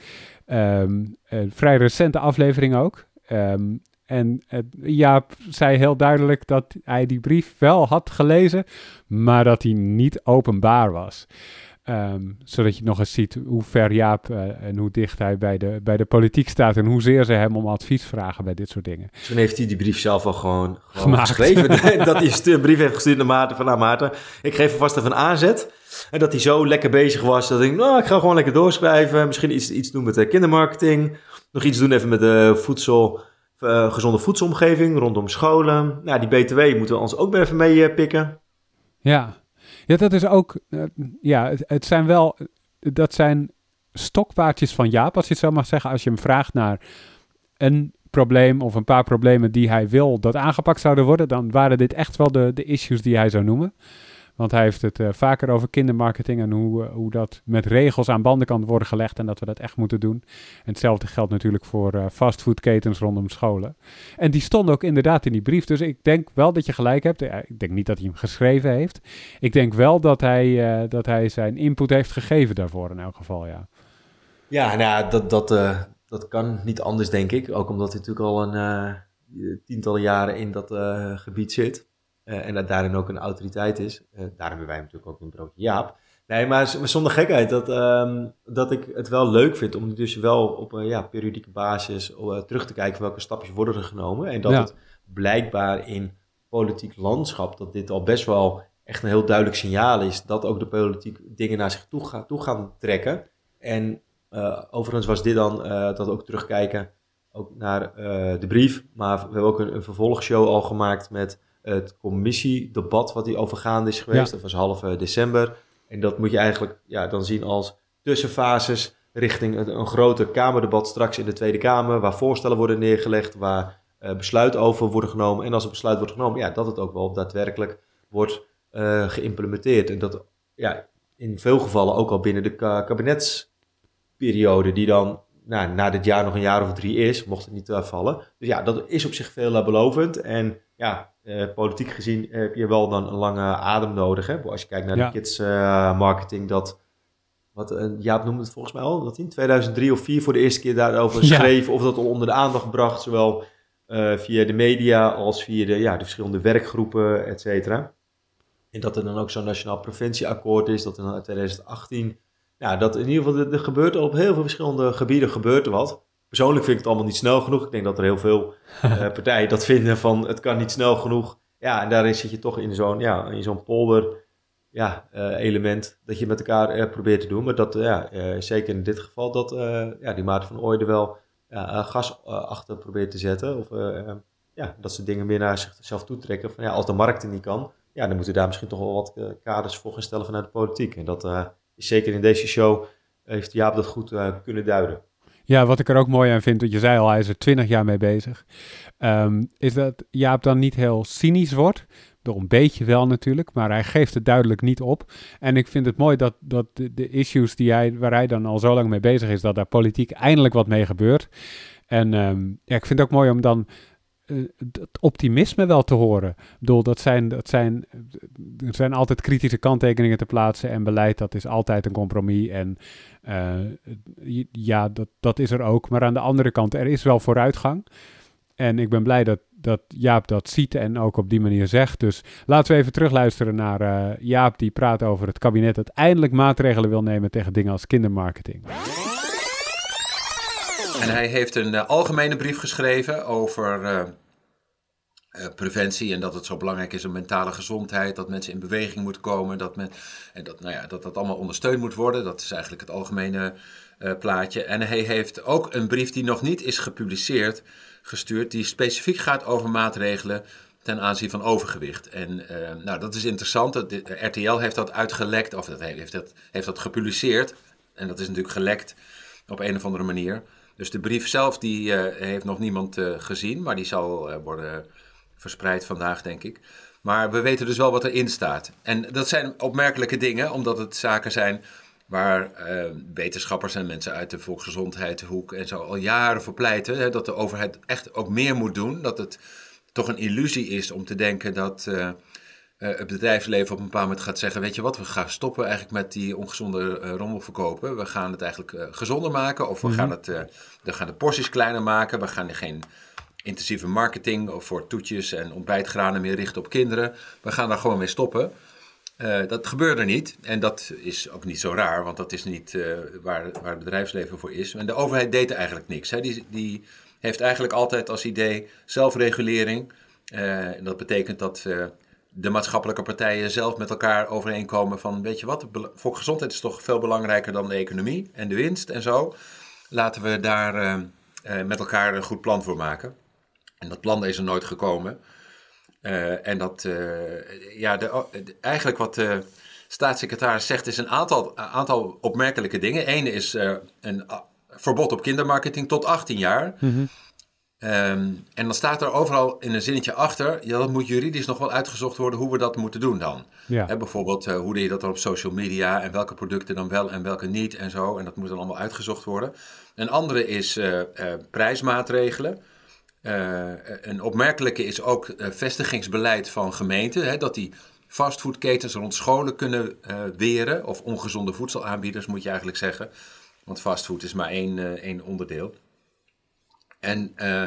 Um, een vrij recente aflevering ook. Um, en uh, Jaap zei heel duidelijk dat hij die brief wel had gelezen, maar dat hij niet openbaar was. Um, zodat je nog eens ziet hoe ver Jaap uh, en hoe dicht hij bij de, bij de politiek staat en hoezeer ze hem om advies vragen bij dit soort dingen. Toen heeft hij die brief zelf al gewoon, gewoon geschreven. dat hij een brief heeft gestuurd naar Maarten van nou Maarten, ik geef hem vast even een aanzet. En dat hij zo lekker bezig was dat ik, nou, ik ga gewoon lekker doorschrijven. Misschien iets, iets doen met de kindermarketing. Nog iets doen even met de voedsel uh, gezonde voedselomgeving rondom scholen. Nou, die BTW moeten we ons ook even mee uh, pikken. Ja. ja, dat is ook. Uh, ja, het, het, zijn wel. Dat zijn stokpaardjes van Jaap, als je het zo mag zeggen. Als je hem vraagt naar een probleem of een paar problemen die hij wil dat aangepakt zouden worden, dan waren dit echt wel de, de issues die hij zou noemen. Want hij heeft het uh, vaker over kindermarketing en hoe, uh, hoe dat met regels aan banden kan worden gelegd en dat we dat echt moeten doen. En hetzelfde geldt natuurlijk voor uh, fastfoodketens rondom scholen. En die stonden ook inderdaad in die brief. Dus ik denk wel dat je gelijk hebt. Ik denk niet dat hij hem geschreven heeft. Ik denk wel dat hij, dat hij zijn input heeft gegeven daarvoor in elk geval, ja. Ja, nou, dat, dat, dat kan niet anders, denk ik. Ook omdat hij natuurlijk al een tientallen jaren in dat gebied zit. Uh, en dat daarin ook een autoriteit is. Uh, daar hebben wij natuurlijk ook een broodje Jaap. Nee, maar, zonder gekheid dat, um, dat ik het wel leuk vind om dus wel op een ja, periodieke basis uh, terug te kijken welke stapjes worden er genomen. En dat ja. het blijkbaar in politiek landschap, dat dit al best wel echt een heel duidelijk signaal is dat ook de politiek dingen naar zich toe, ga, toe gaan trekken. En overigens was dit dan dat ook terugkijken ook naar de brief. Maar we hebben ook een, een vervolgshow al gemaakt met het commissiedebat wat die overgaande is geweest. Ja. Dat was half december. En dat moet je eigenlijk ja, dan zien als tussenfases richting een, een groter Kamerdebat straks in de Tweede Kamer, waar voorstellen worden neergelegd, waar uh, besluiten over worden genomen. En als een besluit wordt genomen, ja, dat het ook wel daadwerkelijk wordt uh, geïmplementeerd. En dat ja, in veel gevallen ook al binnen de ka kabinetsperiode, die dan nou, na dit jaar nog een jaar of drie is, mocht het niet uh, vallen. Dus ja, dat is op zich veel belovend. En ja, uh, politiek gezien heb je wel dan een lange adem nodig. Hè? Als je kijkt naar ja. de kids uh, marketing, dat, wat uh, Jaap noemde het volgens mij al, dat in 2003 of 4 voor de eerste keer daarover ja. schreef, of dat al onder de aandacht bracht, zowel via de media als via de, ja, de verschillende werkgroepen, et cetera. En dat er dan ook zo'n nationaal preventieakkoord is, dat in 2018, ja, dat in ieder geval, er, er gebeurt op heel veel verschillende gebieden gebeurt er wat. Persoonlijk vind ik het allemaal niet snel genoeg. Ik denk dat er heel veel uh, partijen dat vinden van het kan niet snel genoeg. Ja, en daarin zit je toch in zo'n ja, in zo'n polder ja, uh, element dat je met elkaar uh, probeert te doen. Maar dat, ja, zeker in dit geval, dat ja, die Maarten van Ooyden wel gas achter probeert te zetten. Of ja, dat ze dingen meer naar zichzelf toetrekken. Van, ja, als de markt er niet kan, ja, dan moeten we daar misschien toch wel wat kaders voor gaan stellen vanuit de politiek. En dat is zeker in deze show, heeft Jaap dat goed kunnen duiden. Ja, wat ik er ook mooi aan vind, want je zei al, hij is er twintig jaar mee bezig, um, is dat Jaap dan niet heel cynisch wordt. Door een beetje wel natuurlijk, maar hij geeft het duidelijk niet op. En ik vind het mooi dat, dat de, issues die hij, waar hij dan al zo lang mee bezig is, dat daar politiek eindelijk wat mee gebeurt. En um, ja, ik vind het ook mooi om dan het optimisme wel te horen. Ik bedoel, dat zijn, dat zijn, er zijn altijd kritische kanttekeningen te plaatsen en beleid, dat is altijd een compromis. En uh, ja, dat, dat is er ook. Maar aan de andere kant, er is wel vooruitgang. En ik ben blij dat, dat Jaap dat ziet en ook op die manier zegt. Dus laten we even terugluisteren naar uh, Jaap, die praat over het kabinet dat eindelijk maatregelen wil nemen tegen dingen als kindermarketing. En hij heeft een uh, algemene brief geschreven over uh, uh, preventie en dat het zo belangrijk is om mentale gezondheid, dat mensen in beweging moeten komen, dat, men, en dat, nou ja, dat dat allemaal ondersteund moet worden. Dat is eigenlijk het algemene plaatje. En hij heeft ook een brief die nog niet is gepubliceerd, gestuurd, die specifiek gaat over maatregelen ten aanzien van overgewicht. En nou, dat is interessant. RTL heeft dat uitgelekt, of dat heeft, dat, heeft dat gepubliceerd. En dat is natuurlijk gelekt op een of andere manier. Dus de brief zelf die, uh, heeft nog niemand uh, gezien, maar die zal uh, worden verspreid vandaag, denk ik. Maar we weten dus wel wat erin staat. En dat zijn opmerkelijke dingen, omdat het zaken zijn waar wetenschappers en mensen uit de volksgezondheidshoek en zo al jaren voor pleiten. Hè, dat de overheid echt ook meer moet doen. Dat het toch een illusie is om te denken dat het bedrijfsleven op een bepaald moment gaat zeggen: Weet je wat, we gaan stoppen eigenlijk met die ongezonde uh, rommel verkopen. We gaan het eigenlijk uh, gezonder maken, of we gaan, het, we gaan de porties kleiner maken. We gaan geen intensieve marketing voor toetjes en ontbijtgranen meer richten op kinderen. We gaan daar gewoon mee stoppen. dat gebeurde niet en dat is ook niet zo raar, want dat is niet waar, waar het bedrijfsleven voor is. En de overheid deed eigenlijk niks. Hè. Die, die heeft eigenlijk altijd als idee zelfregulering. en dat betekent dat de maatschappelijke partijen zelf met elkaar overeenkomen van, weet je wat, voor gezondheid is toch veel belangrijker dan de economie en de winst en zo. Laten we daar uh, uh, met elkaar een goed plan voor maken. En dat plan is er nooit gekomen. Uh, en dat, ja, de, eigenlijk wat staatssecretaris zegt is een aantal, aantal opmerkelijke dingen. Eén is een verbod op kindermarketing tot 18 jaar. Ehm, en dan staat er overal in een zinnetje achter, ja, dat moet juridisch nog wel uitgezocht worden hoe we dat moeten doen dan. Ja. bijvoorbeeld, uh, hoe doe je dat dan op social media en welke producten dan wel en welke niet en zo. En dat moet dan allemaal uitgezocht worden. Een andere is uh, prijsmaatregelen. een opmerkelijke is ook vestigingsbeleid van gemeenten, dat die fastfoodketens rond scholen kunnen weren, of ongezonde voedselaanbieders moet je eigenlijk zeggen. Want fastfood is maar één, één onderdeel. En uh,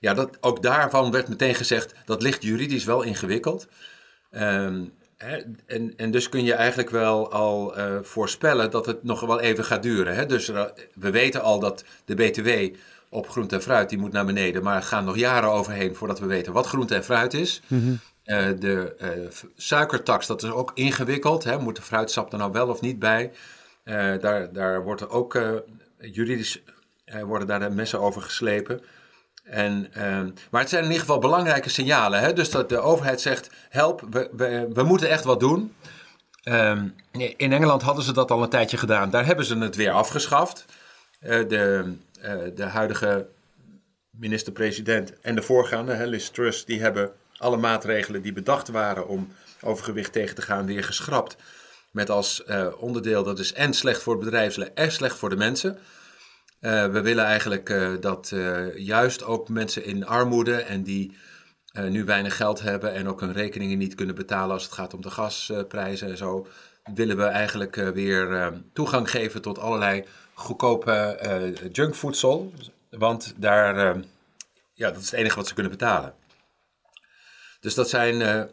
ja, dat, ook daarvan werd meteen gezegd, dat ligt juridisch wel ingewikkeld. Um, hè, en, en dus kun je eigenlijk wel al uh, voorspellen dat het nog wel even gaat duren. Hè? Dus we weten al dat de BTW op groente en fruit, die moet naar beneden. Maar er gaan nog jaren overheen voordat we weten wat groente en fruit is. Mm -hmm. uh, de suikertax, dat is ook ingewikkeld. Hè? Moet de fruitsap er nou wel of niet bij? daar, daar wordt er ook juridisch worden daar de messen over geslepen. En, uh, maar het zijn in ieder geval belangrijke signalen. Hè? Dus dat de overheid zegt: help, we, we, moeten echt wat doen. Um, in Engeland hadden ze dat al een tijdje gedaan. Daar hebben ze het weer afgeschaft. Uh, de, uh, de huidige minister-president en de voorgaande, hè, Liz Truss, die hebben alle maatregelen die bedacht waren om overgewicht tegen te gaan weer geschrapt. Met als uh, onderdeel dat is en slecht voor het bedrijfsleven en slecht voor de mensen. Uh, we willen eigenlijk uh, dat uh, juist ook mensen in armoede en die nu weinig geld hebben en ook hun rekeningen niet kunnen betalen als het gaat om de gasprijzen en zo, willen we eigenlijk weer toegang geven tot allerlei goedkope junkvoedsel. Want daar, ja, dat is het enige wat ze kunnen betalen. Dus dat zijn,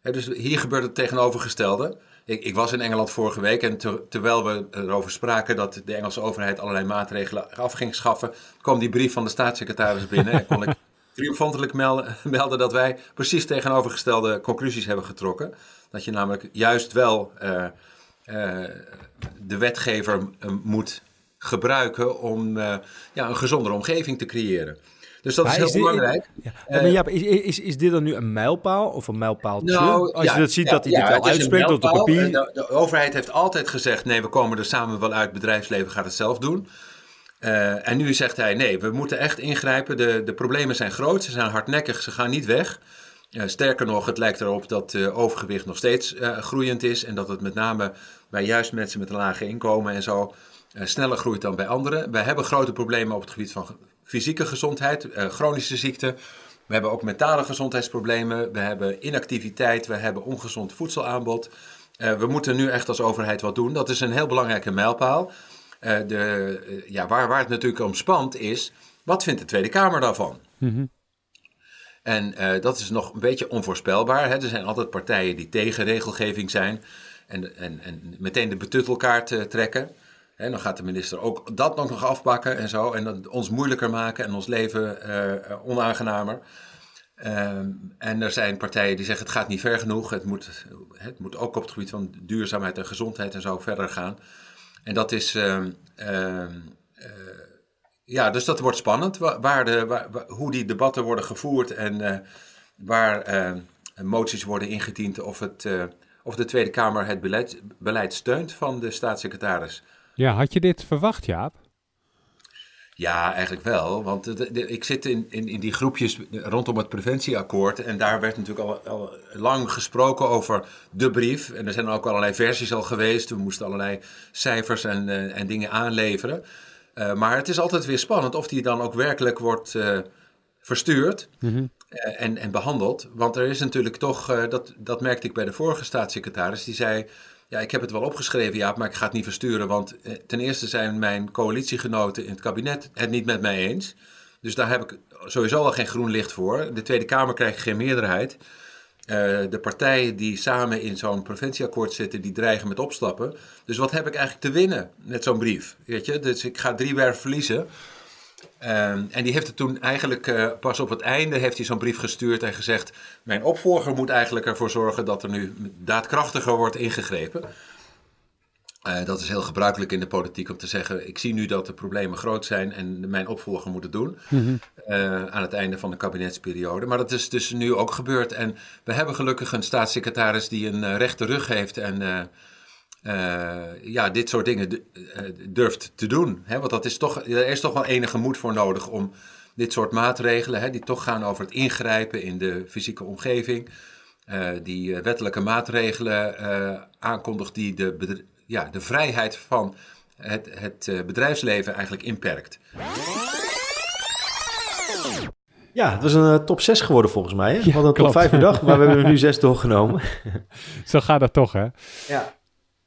dus hier gebeurt het tegenovergestelde. Ik, ik, was in Engeland vorige week en terwijl we erover spraken dat de Engelse overheid allerlei maatregelen af ging schaffen, kwam die brief van de staatssecretaris binnen en kon ik triomfantelijk melden, melden dat wij precies tegenovergestelde conclusies hebben getrokken. Dat je namelijk juist wel uh, uh, de wetgever uh, moet gebruiken om ja, een gezondere omgeving te creëren. Dus dat is heel belangrijk. Ja. Uh, ja, is, is, is dit dan nu een mijlpaal of een mijlpaaltje? Nou, Als je dat ziet dat hij dit wel uitspreekt op papier. De, de, overheid heeft altijd gezegd, nee, we komen er samen wel uit. Het bedrijfsleven gaat het zelf doen. Uh, en nu zegt hij, nee, we moeten echt ingrijpen. De, de problemen zijn groot, ze zijn hardnekkig, ze gaan niet weg. Uh, sterker nog, het lijkt erop dat uh, overgewicht nog steeds groeiend is. En dat het met name bij juist mensen met een lage inkomen en zo sneller groeit dan bij anderen. We hebben grote problemen op het gebied van fysieke gezondheid, uh, chronische ziekten. We hebben ook mentale gezondheidsproblemen. We hebben inactiviteit. We hebben ongezond voedselaanbod. Uh, we moeten nu echt als overheid wat doen. Dat is een heel belangrijke mijlpaal. Uh, de, ja, waar, waar het natuurlijk om spant is, wat vindt de Tweede Kamer daarvan? Mm En dat is nog een beetje onvoorspelbaar. Hè? Er zijn altijd partijen die tegen regelgeving zijn en, en, en meteen de betuttelkaart trekken. En dan gaat de minister ook dat nog afpakken en zo. En dat ons moeilijker maken en ons leven uh, onaangenamer. Ehm, en er zijn partijen die zeggen het gaat niet ver genoeg. Het moet, het moet ook op het gebied van duurzaamheid en gezondheid en zo verder gaan. En dat is... Uh, ja, dus dat wordt spannend. Waar de, waar, hoe die debatten worden gevoerd en uh, waar moties worden ingediend. Of, het, of de Tweede Kamer het beleid, beleid steunt van de staatssecretaris. Ja, had je dit verwacht, Jaap? Ja, eigenlijk wel. Want ik zit in, in, in die groepjes rondom het preventieakkoord. En daar werd natuurlijk al, al, lang gesproken over de brief. En er zijn ook allerlei versies al geweest. We moesten allerlei cijfers en, uh, en dingen aanleveren. Uh, maar het is altijd weer spannend of die dan ook werkelijk wordt uh, verstuurd mm-hmm. en, en behandeld. Want er is natuurlijk toch, dat, dat merkte ik bij de vorige staatssecretaris, die zei ja, ik heb het wel opgeschreven, ja, maar ik ga het niet versturen. Want eh, ten eerste zijn mijn coalitiegenoten in het kabinet het niet met mij eens. Dus daar heb ik sowieso al geen groen licht voor. De Tweede Kamer krijgt geen meerderheid. Uh, de partijen die samen in zo'n preventieakkoord zitten, die dreigen met opstappen. Dus wat heb ik eigenlijk te winnen met zo'n brief? Weet je? Dus ik ga drie werf verliezen. Ehm, en die heeft het toen eigenlijk uh, pas op het einde heeft hij zo'n brief gestuurd en gezegd: Mijn opvolger moet eigenlijk ervoor zorgen dat er nu daadkrachtiger wordt ingegrepen. Uh, dat is heel gebruikelijk in de politiek om te zeggen: ik zie nu dat de problemen groot zijn en mijn opvolger moet het doen mm aan het einde van de kabinetsperiode. Maar dat is dus nu ook gebeurd. En we hebben gelukkig een staatssecretaris die een rechte rug heeft en ja, dit soort dingen durft te doen. Hè? Want dat is toch, er is toch wel enige moed voor nodig om dit soort maatregelen, hè, die toch gaan over het ingrijpen in de fysieke omgeving. die wettelijke maatregelen aankondigt die de, ja, de vrijheid van het, het eh, bedrijfsleven eigenlijk inperkt. Ja, het was een eh, top 6 geworden volgens mij. Hè? We hadden een top 5 bedacht, maar we hebben er nu 6 doorgenomen. Zo gaat dat toch, hè? Ja.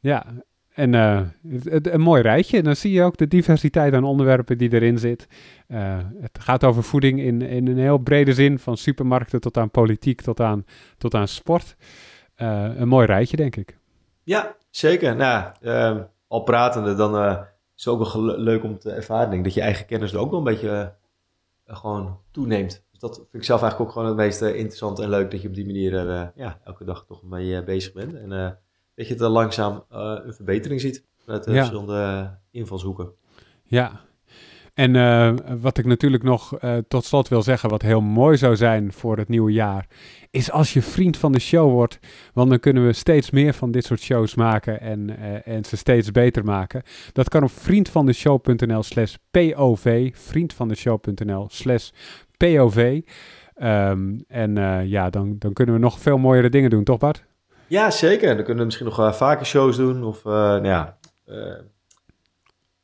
Ja, en uh, het, een mooi rijtje. En dan zie je ook de diversiteit aan onderwerpen die erin zit. Uh, het gaat over voeding in, in een heel brede zin, van supermarkten tot aan politiek tot aan, tot aan sport. Uh, een mooi rijtje, denk ik. Ja, zeker. Nou, uh, al pratende, dan is het ook wel leuk om te ervaren. Denk, dat je eigen kennis er ook wel een beetje gewoon toeneemt. Dus dat vind ik zelf eigenlijk ook gewoon het meest interessant en leuk. Dat je op die manier er ja, elke dag toch mee bezig bent. En dat je er langzaam een verbetering ziet. Met ja. verschillende invalshoeken. Ja, en uh, wat ik natuurlijk nog uh, tot slot wil zeggen, wat heel mooi zou zijn voor het nieuwe jaar, is als je vriend van de show wordt. Want dan kunnen we steeds meer van dit soort shows maken en, uh, en ze steeds beter maken. Dat kan op vriendvandeshow.nl slash POV. Vriendvandeshow.nl slash POV. Um, en ja, dan, dan kunnen we nog veel mooiere dingen doen, toch Bart? Ja, zeker. Dan kunnen we misschien nog vaker shows doen. Of nou ja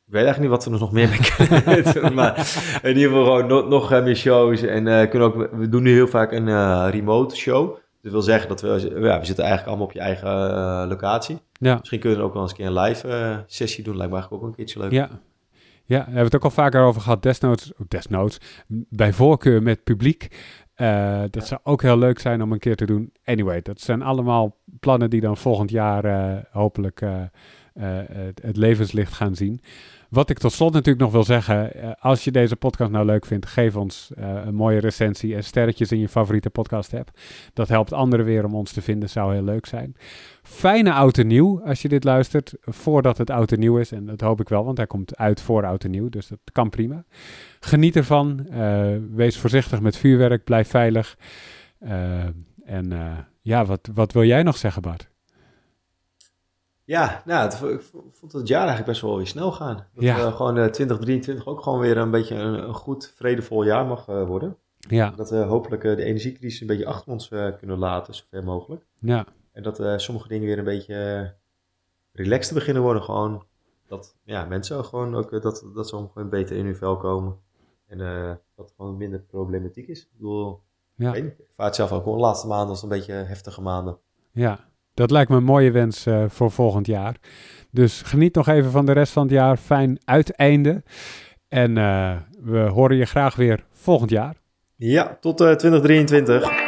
ik weet eigenlijk niet wat we er nog meer mee kunnen maar in ieder geval gewoon nog, nog meer shows. En kunnen ook, we doen nu heel vaak een remote show. Dat wil zeggen dat we, ja, we zitten eigenlijk allemaal op je eigen locatie. Ja. Misschien kunnen we ook wel eens een keer een live sessie doen. Lijkt me eigenlijk ook een keertje leuk. Ja. Ja, we hebben het ook al vaker over gehad. Desnoods, desnoods bij voorkeur met publiek. Dat zou ook heel leuk zijn om een keer te doen. Anyway, dat zijn allemaal plannen die dan volgend jaar hopelijk het, het levenslicht gaan zien. Wat ik tot slot natuurlijk nog wil zeggen, uh, als je deze podcast nou leuk vindt, geef ons uh, een mooie recensie en sterretjes in je favoriete podcast app. Dat helpt anderen weer om ons te vinden, zou heel leuk zijn. Fijne oud en nieuw als je dit luistert, voordat het oud en nieuw is. En dat hoop ik wel, want hij komt uit voor oud en nieuw, dus dat kan prima. Geniet ervan, uh, wees voorzichtig met vuurwerk, blijf veilig. en ja, wat, wat wil jij nog zeggen Bart? Ja, nou, het, ik vond het jaar eigenlijk best wel weer snel gaan. Dat ja. we gewoon uh, eh, 2023 ook gewoon weer een beetje een, een goed, vredevol jaar mag uh, worden. Ja. Dat we hopelijk uh, de energiecrisis een beetje achter ons kunnen laten, zover mogelijk. Ja. En dat sommige dingen weer een beetje relaxed beginnen worden. Gewoon dat ja, mensen gewoon ook, dat, dat ze gewoon beter in hun vel komen. En dat het gewoon minder problematiek is. Ik bedoel, ja. ik, weet vaart zelf ook gewoon de laatste maanden als een beetje heftige maanden. Ja, dat lijkt me een mooie wens uh, voor volgend jaar. Dus geniet nog even van de rest van het jaar. Fijn uiteinde. En uh, we horen je graag weer volgend jaar. Ja, tot uh, 2023.